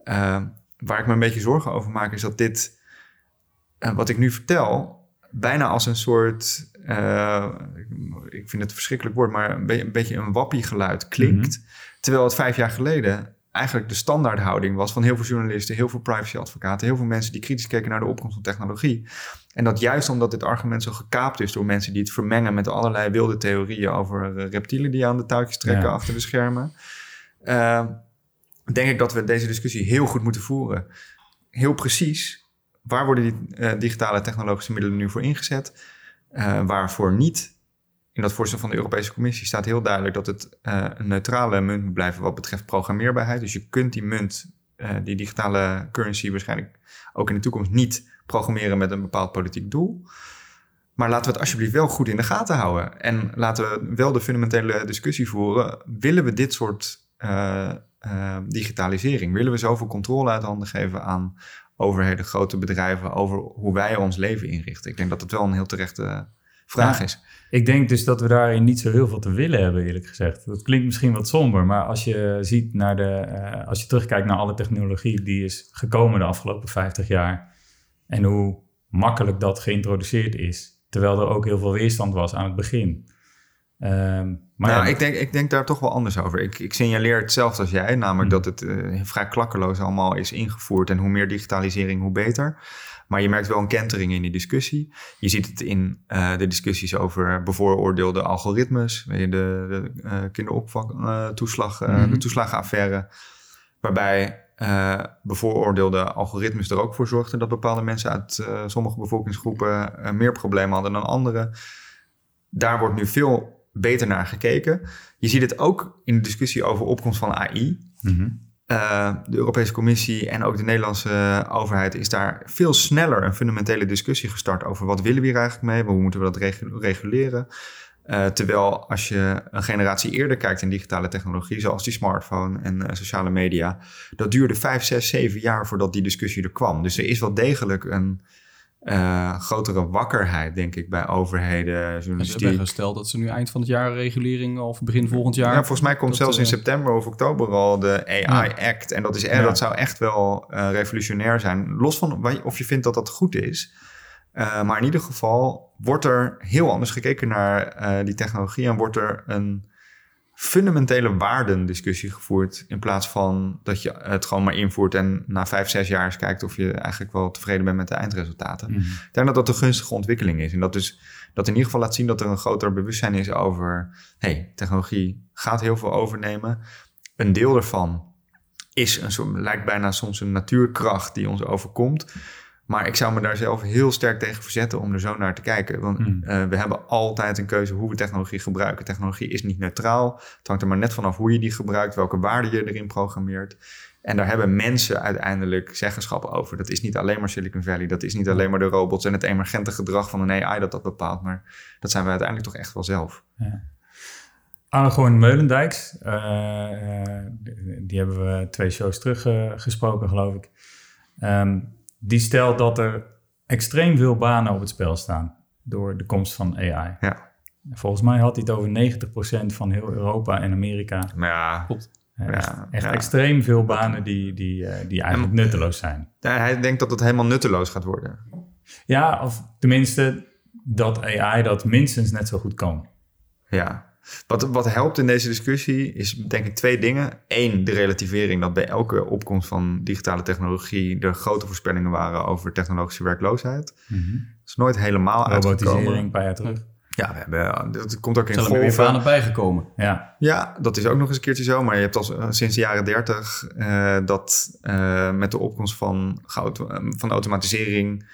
uh, waar ik me een beetje zorgen over maak, is dat dit, wat ik nu vertel, bijna als een soort uh, ik vind het een verschrikkelijk woord, maar een, beetje een wappiegeluid klinkt. Mhm. Terwijl het vijf jaar geleden eigenlijk de standaardhouding was van heel veel journalisten, heel veel privacyadvocaten, heel veel mensen die kritisch keken naar de opkomst van technologie. En dat juist omdat dit argument zo gekaapt is door mensen die het vermengen met allerlei wilde theorieën over eh, reptielen die aan de touwtjes trekken achter de schermen, uh, denk ik dat we deze discussie heel goed moeten voeren. Heel precies, waar worden die uh, digitale technologische middelen nu voor ingezet? Uh, waarvoor niet. In dat voorstel van de Europese Commissie staat heel duidelijk dat het uh, een neutrale munt moet blijven wat betreft programmeerbaarheid. Dus je kunt die munt, uh, die digitale currency, waarschijnlijk ook in de toekomst niet programmeren met een bepaald politiek doel. Maar laten we het alsjeblieft wel goed in de gaten houden. En laten we wel de fundamentele discussie voeren. Willen we dit soort digitalisering? Willen we zoveel controle uit handen geven aan overheden, grote bedrijven over hoe wij ons leven inrichten? Ik denk dat het wel een heel terechte vraag is. Ik denk dus dat we daarin niet zo heel veel te willen hebben, eerlijk gezegd. Dat klinkt misschien wat somber, maar als je ziet naar de, uh, als je terugkijkt naar alle technologie die is gekomen de afgelopen 50 jaar en hoe makkelijk dat geïntroduceerd is, terwijl er ook heel veel weerstand was aan het begin. Um, maar nou, ik, denk, ik denk daar toch wel anders over. Ik, ik signaleer hetzelfde als jij, namelijk hmm. dat het uh, vrij klakkeloos allemaal is ingevoerd. En hoe meer digitalisering, hoe beter. Maar je merkt wel een kentering in die discussie. Je ziet het in uh, de discussies over bevooroordeelde algoritmes. De, de uh, kinderopvangtoeslag, mm -hmm. de toeslagenaffaire. Waarbij bevooroordeelde algoritmes er ook voor zorgden dat bepaalde mensen uit sommige bevolkingsgroepen meer problemen hadden dan anderen. Daar wordt nu veel beter naar gekeken. Je ziet het ook in de discussie over opkomst van AI. Mhm. Eh, de Europese Commissie en ook de Nederlandse overheid is daar veel sneller een fundamentele discussie gestart over wat willen we hier eigenlijk mee, hoe moeten we dat reguleren. Uh, terwijl als je een generatie eerder kijkt in digitale technologie, zoals die smartphone en uh, sociale media, dat duurde vijf, zes, zeven jaar voordat die discussie er kwam. Dus er is wel degelijk een, uh, grotere wakkerheid, denk ik, bij overheden. Ze hebben gesteld dat ze nu eind van het jaar regulering of begin volgend jaar. Ja, volgens mij komt zelfs in eh, september of oktober al de AI Act. En dat, is, ja. dat zou echt wel uh, revolutionair zijn. Los van of je vindt dat dat goed is. maar in ieder geval wordt er heel anders gekeken naar die technologie en wordt er een fundamentele waardendiscussie gevoerd. In plaats van dat je het gewoon maar invoert en na vijf, zes jaar eens kijkt of je eigenlijk wel tevreden bent met de eindresultaten. Mhm. Ik denk dat dat een gunstige ontwikkeling is. En dat dus dat in ieder geval laat zien dat er een groter bewustzijn is over hey, technologie gaat heel veel overnemen. Een deel daarvan is een soort, lijkt bijna soms een natuurkracht die ons overkomt. Maar ik zou me daar zelf heel sterk tegen verzetten om er zo naar te kijken. Want hmm. eh, we hebben altijd een keuze hoe we technologie gebruiken. Technologie is niet neutraal. Het hangt er maar net vanaf hoe je die gebruikt, welke waarden je erin programmeert. En daar hebben mensen uiteindelijk zeggenschap over. Dat is niet alleen maar Silicon Valley. Dat is niet alleen maar de robots en het emergente gedrag van een AI dat dat bepaalt. Maar dat zijn we uiteindelijk toch echt wel zelf. Ja. Aragorn Meulendijks, uh, die, die, hebben we twee shows terug uh, gesproken, geloof ik. Um, die stelt dat er extreem veel banen op het spel staan door de komst van AI. Ja. Volgens mij had hij het over 90% van heel Europa en Amerika. Ja, klopt. Ja, echt, extreem veel banen die, die, die eigenlijk nutteloos zijn. hij denkt dat het helemaal nutteloos gaat worden. Ja, of tenminste dat AI dat minstens net zo goed kan. Ja, wat, wat helpt in deze discussie is denk ik twee dingen. Eén, de relativering dat bij elke opkomst van digitale technologie er grote voorspellingen waren over technologische werkloosheid. Mm -hmm. Dat is nooit helemaal uitgekomen. een paar jaar terug. Ja, we hebben, dat komt ook in Zijn er weer banen bijgekomen? Ja. ja, dat is ook nog eens een keertje zo. Maar je hebt al sinds de jaren dertig uh, dat uh, met de opkomst van, van automatisering,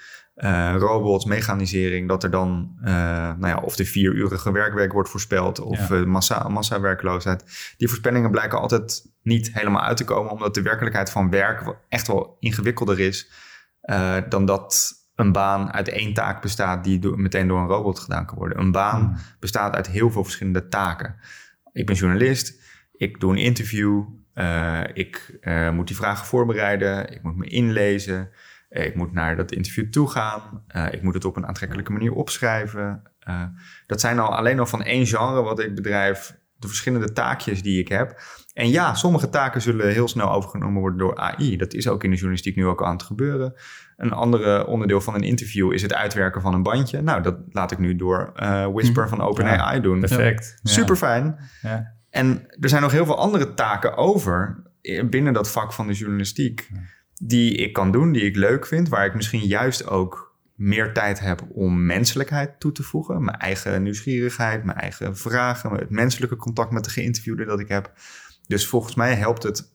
uh, robots, mechanisering, dat er dan nou ja, of de vierurige werkweek wordt voorspeld of ja. massa, massawerkloosheid. Die voorspellingen blijken altijd niet helemaal uit te komen, omdat de werkelijkheid van werk echt wel ingewikkelder is dan dat een baan uit één taak bestaat die do meteen door een robot gedaan kan worden. Een baan hmm. bestaat uit heel veel verschillende taken. Ik ben journalist, ik doe een interview, ik moet die vragen voorbereiden, ik moet me inlezen, ik moet naar dat interview toe gaan, uh, ik moet het op een aantrekkelijke manier opschrijven. dat zijn al alleen al van één genre wat ik bedrijf, de verschillende taakjes die ik heb. En ja, sommige taken zullen heel snel overgenomen worden door AI. Dat is ook in de journalistiek nu ook aan het gebeuren. Een andere onderdeel van een interview is het uitwerken van een bandje. Nou, dat laat ik nu door uh, Whisper van OpenAI doen. Perfect. Ja. Super fijn. Ja. En er zijn nog heel veel andere taken over binnen dat vak van de journalistiek. Die ik kan doen, die ik leuk vind. Waar ik misschien juist ook meer tijd heb om menselijkheid toe te voegen. Mijn eigen nieuwsgierigheid, mijn eigen vragen, het menselijke contact met de geïnterviewde dat ik heb. Dus volgens mij helpt het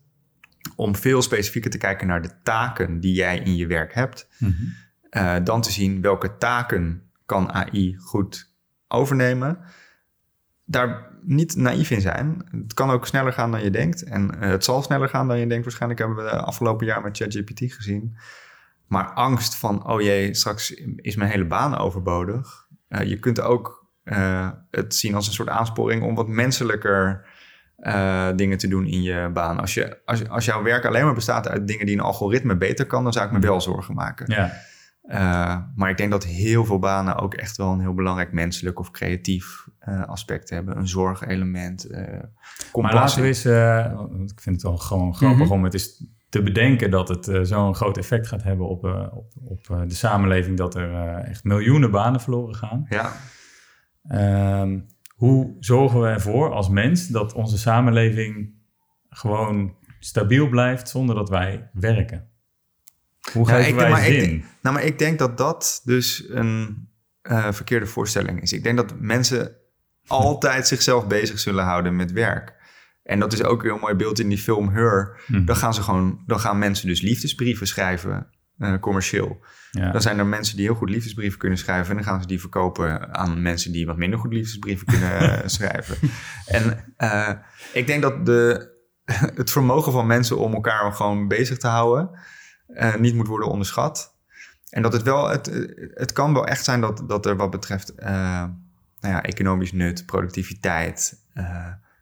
om veel specifieker te kijken naar de taken die jij in je werk hebt. Mm -hmm. uh, dan te zien welke taken kan AI goed overnemen. Daar niet naïef in zijn. Het kan ook sneller gaan dan je denkt. En uh, het zal sneller gaan dan je denkt. Waarschijnlijk hebben we de afgelopen jaar met ChatGPT gezien. Maar angst van, oh jee, straks is mijn hele baan overbodig. Uh, je kunt ook het zien als een soort aansporing om wat menselijker dingen te doen in je baan. Als, je, als, als jouw werk alleen maar bestaat uit dingen die een algoritme beter kan, dan zou ik me wel zorgen maken. Ja. Uh, maar ik denk dat heel veel banen ook echt wel een heel belangrijk menselijk of creatief uh, aspect hebben. Een zorgelement. maar laten we eens, ik vind het wel gewoon grappig mm -hmm. om het eens te bedenken dat het zo'n groot effect gaat hebben op, op, op de samenleving, dat er echt miljoenen banen verloren gaan. Ja. Um, hoe zorgen we ervoor als mens dat onze samenleving gewoon stabiel blijft zonder dat wij werken? Hoe geven ja, ik, wij maar zin? Ik denk, nou, maar ik denk dat dat dus een uh, verkeerde voorstelling is. Ik denk dat mensen *laughs* altijd zichzelf bezig zullen houden met werk. En dat is ook een heel mooi beeld in die film Her. Mhm. Dan gaan ze gewoon, dan gaan mensen dus liefdesbrieven schrijven, uh, commercieel. Ja. Dan zijn er mensen die heel goed liefdesbrieven kunnen schrijven. En dan gaan ze die verkopen aan mensen die wat minder goed liefdesbrieven kunnen *laughs* schrijven. En uh, ik denk dat de, *laughs* het vermogen van mensen om elkaar gewoon bezig te houden uh, niet moet worden onderschat. En dat het wel, het, het kan wel echt zijn dat, dat er wat betreft uh, nou ja, economisch nut, productiviteit,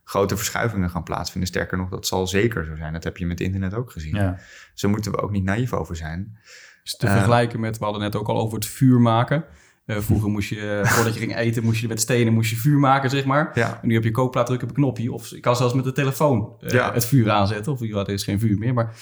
grote verschuivingen gaan plaatsvinden. Sterker nog, dat zal zeker zo zijn. Dat heb je met internet ook gezien. Ja. Dus daar moeten we ook niet naïef over zijn. Dus te vergelijken met, we hadden net ook al over het vuur maken. Uh, vroeger moest je, *laughs* voordat je ging eten, moest je met stenen moest je vuur maken, zeg maar. Ja. En nu heb je kookplaat, druk op een knopje. Of ik kan zelfs met de telefoon uh, Ja. het vuur aanzetten. Of er is geen vuur meer. Maar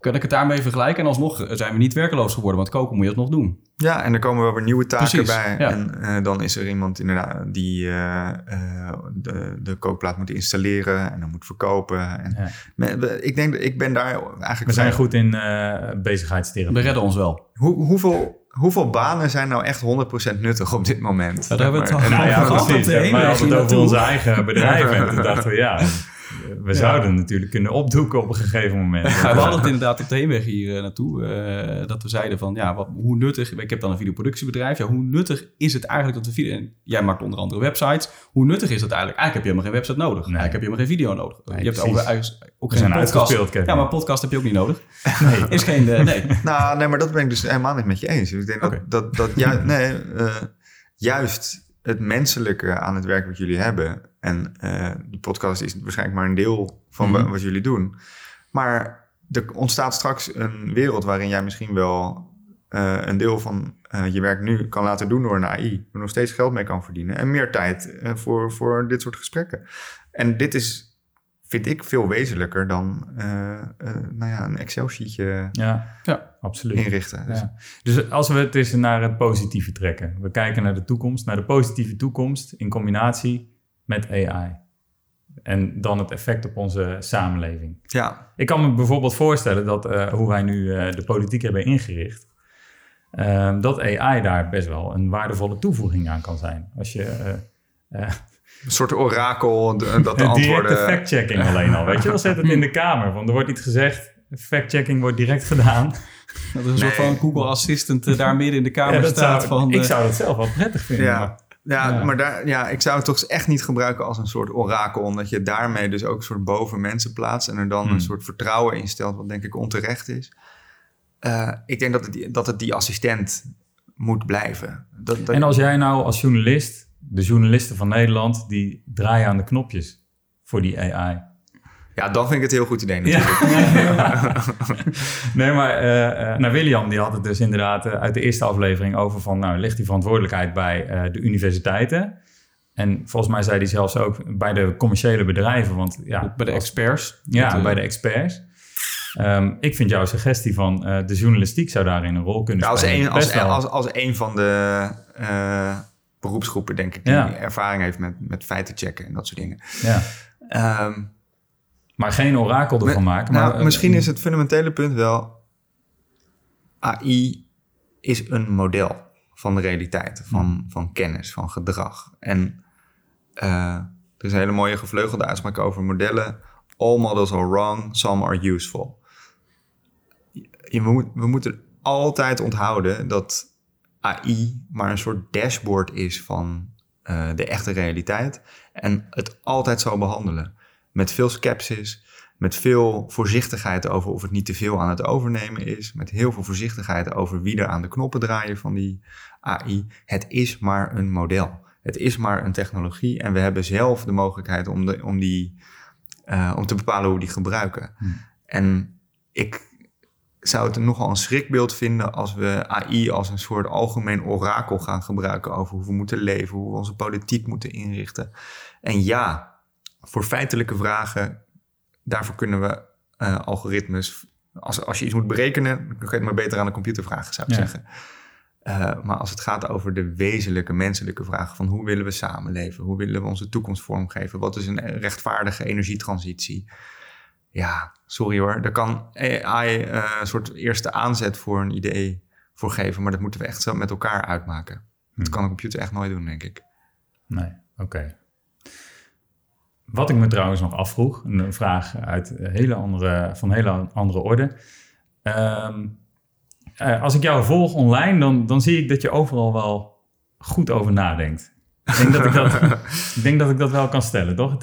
kan ik het daarmee vergelijken? En alsnog zijn we niet werkeloos geworden. Want koken moet je alsnog doen. Ja, en er komen wel weer nieuwe taken Precies, bij. ja. En eh, dan is er iemand inderdaad die eh, eh, de, de kookplaat moet installeren en dan moet verkopen. En Ja. Ik denk dat ik ben daar eigenlijk. We zijn goed in eh bezigheidstherapie. We redden ons wel. Hoe, hoeveel, hoeveel banen zijn nou echt 100% nuttig op dit moment? Ja, daar hebben we het al maar. Nou ja, precies. hadden ging het over onze eigen bedrijven. En toen dachten we, ja, we zouden natuurlijk kunnen opdoeken op een gegeven moment. we hadden het inderdaad op de heenweg hier uh, naartoe. Uh, dat we zeiden van, ja, wat, hoe nuttig... Ik heb dan een videoproductiebedrijf. Ja, hoe nuttig is het eigenlijk dat we video... En jij maakt onder andere websites. Hoe nuttig is dat eigenlijk? Eigenlijk heb je helemaal geen website nodig. Nee. Eigenlijk heb je helemaal geen video nodig. Nee, je hebt ook geen podcast. Ja, maar podcast heb je ook niet nodig. *laughs* Nee. is geen... Uh, nee. *laughs* nou, nee, maar dat ben ik dus helemaal niet met je eens. Ik denk okay. dat, dat, *laughs* dat ja, nee, juist het menselijke aan het werk wat jullie hebben. En uh, de podcast is waarschijnlijk maar een deel van mm-hmm. wat jullie doen. Maar er ontstaat straks een wereld waarin jij misschien wel uh, een deel van uh, je werk nu kan laten doen door een AI. Er nog steeds geld mee kan verdienen. En meer tijd voor, voor dit soort gesprekken. En dit is vind ik veel wezenlijker dan uh, uh, nou ja, een Excel-sheetje ja, ja, absoluut. inrichten. Dus. Ja. dus als we het eens naar het positieve trekken. We kijken naar de toekomst, naar de positieve toekomst in combinatie met AI. En dan het effect op onze samenleving. Ja. Ik kan me bijvoorbeeld voorstellen dat uh, hoe wij nu de politiek hebben ingericht, dat AI daar best wel een waardevolle toevoeging aan kan zijn. Als je een soort orakel *laughs* dat de antwoorden... Directe fact-checking alleen al, weet je wel? Zet het in de kamer, want er wordt iets gezegd, fact-checking wordt direct gedaan. Dat is een soort van Google Assistant daar midden in de kamer ja, staat. Zou, van, ik zou dat zelf wel prettig vinden. Ja. Maar, ja, ja, maar daar, ja, ik zou het toch echt niet gebruiken als een soort orakel. Omdat je daarmee dus ook een soort boven mensen plaatst. En er dan een hmm. soort vertrouwen instelt, wat denk ik onterecht is. Uh, ik denk dat het, dat het die assistent moet blijven. Dat, dat... En als jij nou als journalist de journalisten van Nederland die draaien aan de knopjes voor die AI. Ja, dan vind ik het een heel goed idee natuurlijk. Ja. *laughs* nee, maar uh, nou, William die had het dus inderdaad uh, uit de eerste aflevering over van... nou, ligt die verantwoordelijkheid bij uh, de universiteiten? En volgens mij zei hij zelfs ook bij de commerciële bedrijven. Want, ja, bij de experts. Ja, bij de experts. Um, ik vind jouw suggestie van de journalistiek zou daarin een rol kunnen ja, als spelen. Een, als, als, als een van de beroepsgroepen, denk ik, die ervaring heeft met, met feiten checken en dat soort dingen. Ja. Um, maar geen orakel ervan maken. Nou, maar, misschien is het fundamentele punt wel... AI is een model van de realiteit, van, van kennis, van gedrag. En uh, er is een hele mooie gevleugelde uitspraak over modellen. All models are wrong, some are useful. Je, we, moet, we moeten altijd onthouden dat AI maar een soort dashboard is van uh, de echte realiteit. En het altijd zal behandelen. Met veel sceptisch, met veel voorzichtigheid over of het niet te veel aan het overnemen is. Met heel veel voorzichtigheid over wie er aan de knoppen draaien van die AI. Het is maar een model. Het is maar een technologie. En we hebben zelf de mogelijkheid om, de, om, die, uh, om te bepalen hoe we die gebruiken. Hm. En ik zou het nogal een schrikbeeld vinden als we AI als een soort algemeen orakel gaan gebruiken over hoe we moeten leven, hoe we onze politiek moeten inrichten. En ja, voor feitelijke vragen, daarvoor kunnen we uh, algoritmes. Als, als je iets moet berekenen, dan kun je het maar beter aan de computer vragen, zou ik zeggen. Uh, maar als het gaat over de wezenlijke menselijke vragen van hoe willen we samenleven, hoe willen we onze toekomst vormgeven, wat is een rechtvaardige energietransitie, ja, sorry hoor, daar kan AI uh, een soort eerste aanzet voor een idee voor geven, maar dat moeten we echt zo met elkaar uitmaken. Dat hmm. kan een computer echt nooit doen, denk ik. Nee, oké. Wat ik me trouwens nog afvroeg, een vraag uit hele andere, van hele andere orde. Um, uh, als ik jou volg online, dan, dan zie ik dat je overal wel goed over nadenkt. Ik denk dat ik dat, *laughs* ik denk dat, ik dat wel kan stellen, toch?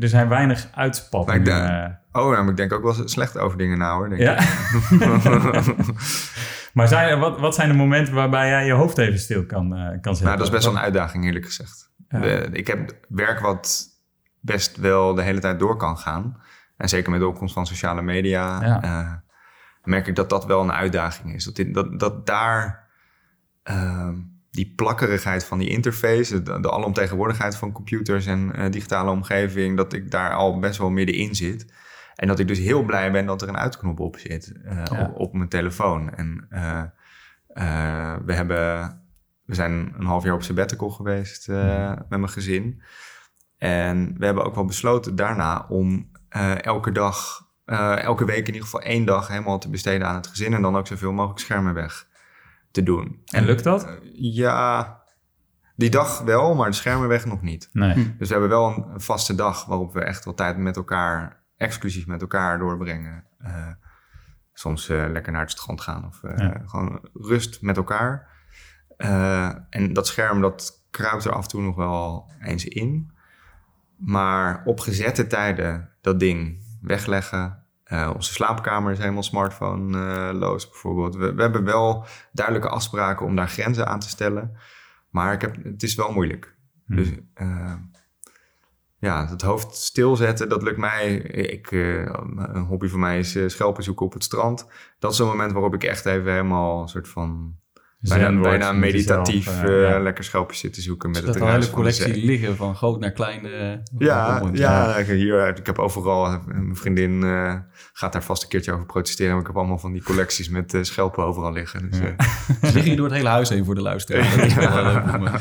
Er zijn weinig uitspattingen. Eh. oh, maar ik denk ook wel slecht over dingen na, hoor. Denk ja? *laughs* maar zijn, wat, wat zijn de momenten waarbij jij je hoofd even stil kan, uh, kan zetten? Nou, dat is best wel een uitdaging, eerlijk gezegd. De, ik heb werk wat best wel de hele tijd door kan gaan. En zeker met de opkomst van sociale media... Uh, merk ik dat dat wel een uitdaging is. Dat, dat, dat daar... Uh, die plakkerigheid van die interface, de, de alomtegenwoordigheid van computers en uh, digitale omgeving, dat ik daar al best wel middenin zit. En dat ik dus heel blij ben dat er een uitknop op zit uh, op, op, mijn telefoon. En we, hebben, we zijn een half jaar op sabbatical geweest mm. met mijn gezin. En we hebben ook wel besloten daarna om elke dag, elke week in ieder geval één dag helemaal te besteden aan het gezin. En dan ook zoveel mogelijk schermen weg te doen. En lukt dat? ja, Die dag wel, maar de schermen weg nog niet. Nee. Dus we hebben wel een, een vaste dag waarop we echt wel tijd met elkaar, exclusief met elkaar doorbrengen. Eh, soms eh, lekker naar het strand gaan of eh, Ja. gewoon rust met elkaar. Eh, en dat scherm dat kruipt er af en toe nog wel eens in. Maar op gezette tijden dat ding wegleggen. Eh, onze slaapkamer is helemaal smartphone-loos bijvoorbeeld. We, we hebben wel duidelijke afspraken om daar grenzen aan te stellen. Maar ik heb, het is wel moeilijk. Hm. Dus eh, ja, het hoofd stilzetten, dat lukt mij. Ik, eh, een hobby van mij is schelpen zoeken op het strand. Dat is een moment waarop ik echt even helemaal een soort van... Bijna, bijna meditatief jezelf, eh, eh, ja. lekker schelpjes zitten zoeken met dat het een hele van collectie liggen van groot naar klein. eh, Ja, ja, ik- hier, ik heb overal, mijn vriendin eh, gaat daar vast een keertje over protesteren. Maar ik heb allemaal van die collecties met eh, schelpen overal liggen. Dus, Ja. eh, *laughs* liggen hier door het hele huis heen voor de luisteraar. Dat is wel leuk om te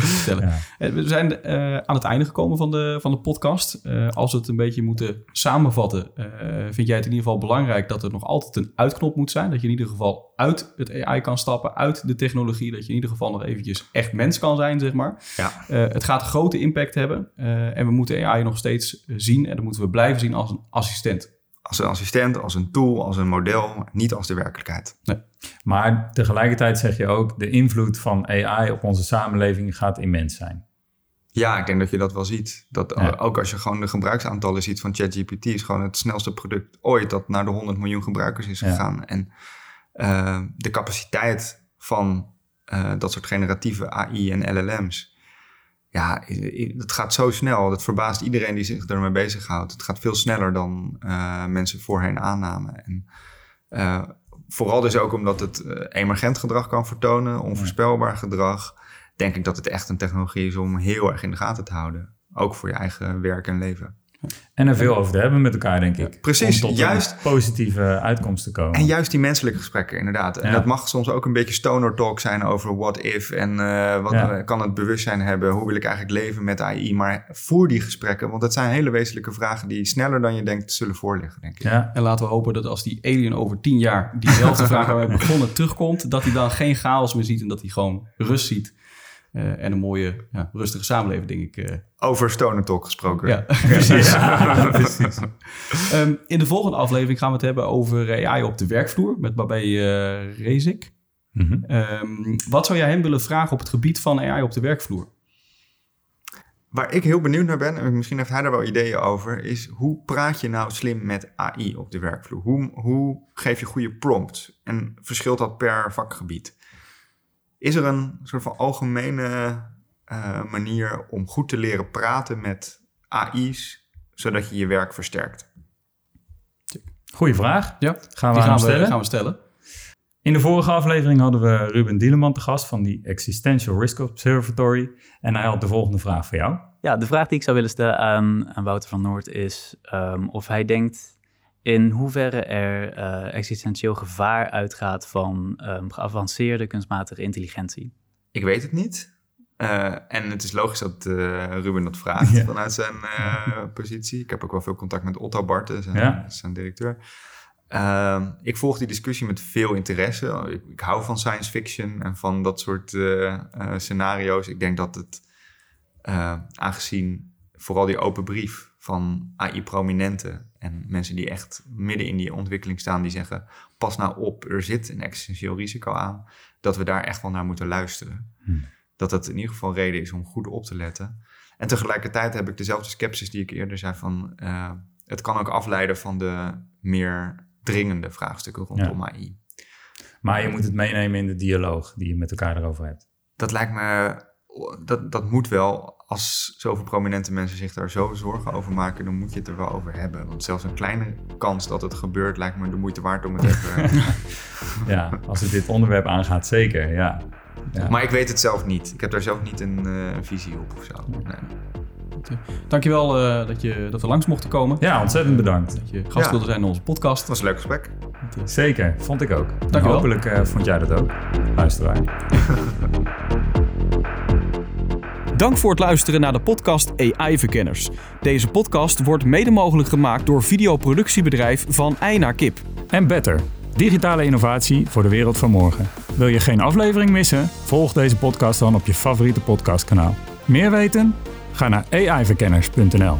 vertellen. Ja. We zijn eh, aan het einde gekomen van de, van de podcast. Eh, als we het een beetje moeten samenvatten, eh, vind jij het in ieder geval belangrijk dat er nog altijd een uitknop moet zijn. Dat je in ieder geval uit het AI kan stappen, uit de technologie. Dat je in ieder geval nog eventjes echt mens kan zijn, zeg maar. ja. Eh, het gaat grote impact hebben. eh, en we moeten AI nog steeds eh, zien. En dat moeten we blijven zien als een assistent. Als een assistent, als een tool, als een model, niet als de werkelijkheid. Maar tegelijkertijd zeg je ook, de invloed van AI op onze samenleving gaat immens zijn. Ja, ik denk dat je dat wel ziet. Dat Ja. Ook als je gewoon de gebruiksaantallen ziet van ChatGPT... is gewoon het snelste product ooit dat naar de 100 miljoen gebruikers is Ja. gegaan. En eh, de capaciteit van eh, dat soort generatieve AI en LLM's... Ja, het gaat zo snel. Dat verbaast iedereen die zich ermee bezighoudt. Het gaat veel sneller dan eh, mensen voorheen aannamen. En vooral dus ook omdat het emergent gedrag kan vertonen, onvoorspelbaar gedrag. Denk ik dat het echt een technologie is om heel erg in de gaten te houden. Ook voor je eigen werk en leven. En er veel over te hebben met elkaar, denk ik. precies, om tot juist. een positieve uitkomst te komen. En juist die menselijke gesprekken, inderdaad. En Ja. dat mag soms ook een beetje stoner talk zijn over what if en eh, wat Ja. kan het bewustzijn hebben, hoe wil ik eigenlijk leven met AI. Maar voer die gesprekken, want het zijn hele wezenlijke vragen die sneller dan je denkt zullen voorliggen, denk ik. Ja, En laten we hopen dat als die alien over tien jaar diezelfde vraag waar we begonnen terugkomt, dat hij dan geen chaos meer ziet en dat hij gewoon rust ziet. Eh, en een mooie, ja, rustige samenleving, denk ik. eh. Over stoner talk gesproken. ja, *laughs* precies. Ja, *laughs* precies. Ehm, in de volgende aflevering gaan we het hebben over AI op de werkvloer met Babé uh, Rezik. Mhm. Ehm, wat zou jij hem willen vragen op het gebied van AI op de werkvloer? Waar ik heel benieuwd naar ben, en misschien heeft hij daar wel ideeën over, is hoe praat je nou slim met AI op de werkvloer? Hoe, hoe geef je goede prompts? En verschilt dat per vakgebied? Is er een soort van algemene eh, manier om goed te leren praten met AI's, zodat je je werk versterkt? Goeie vraag. Ja, Gaan we die aan gaan we, stellen? gaan we stellen. In de vorige aflevering hadden we Ruben Dieleman te gast van die Existential Risk Observatory. En hij had de volgende vraag voor jou. Ja, de vraag die ik zou willen stellen aan, aan Wouter van Noord is ehm, of hij denkt in hoeverre er eh, existentieel gevaar uitgaat van ehm, geavanceerde kunstmatige intelligentie. Ik weet het niet. Eh, en het is logisch dat eh, Ruben dat vraagt Ja. vanuit zijn eh, *laughs* positie. Ik heb ook wel veel contact met Otto Barten, zijn, Ja. zijn directeur. Ehm, ik volg die discussie met veel interesse. Ik, ik hou van science fiction en van dat soort scenario's. Ik denk dat het, aangezien vooral die open brief van AI-prominenten en mensen die echt midden in die ontwikkeling staan, die zeggen: pas nou op, er zit een existentieel risico aan, dat we daar echt wel naar moeten luisteren. Hmm. Dat dat in ieder geval reden is om goed op te letten. En tegelijkertijd heb ik dezelfde sceptisch die ik eerder zei van eh, het kan ook afleiden van de meer dringende vraagstukken rondom AI. Maar je moet het meenemen in de dialoog die je met elkaar erover hebt. Dat lijkt me, dat, dat moet wel. Als zoveel prominente mensen zich daar zo zorgen over maken, dan moet je het er wel over hebben. Want zelfs een kleine kans dat het gebeurt, lijkt me de moeite waard om het even. *laughs* Ja, als het dit onderwerp aangaat, zeker. Ja. Ja. maar ik weet het zelf niet. Ik heb daar zelf niet een, eh, visie op of zo. Nee. Dankjewel uh, dat, je, dat we langs mochten komen. ja, ontzettend bedankt. Dat je gast Ja. wilde zijn in onze podcast. Het was een leuk gesprek. Zeker, vond ik ook. Dankjewel. Hopelijk eh, vond jij dat ook, luisteraar. *laughs* Dank voor het luisteren naar de podcast AI Verkenners. Deze podcast wordt mede mogelijk gemaakt door videoproductiebedrijf Van Ei naar Kip. En Better, digitale innovatie voor de wereld van morgen. Wil je geen aflevering missen? Volg deze podcast dan op je favoriete podcastkanaal. Meer weten? Ga naar aiverkenners.nl.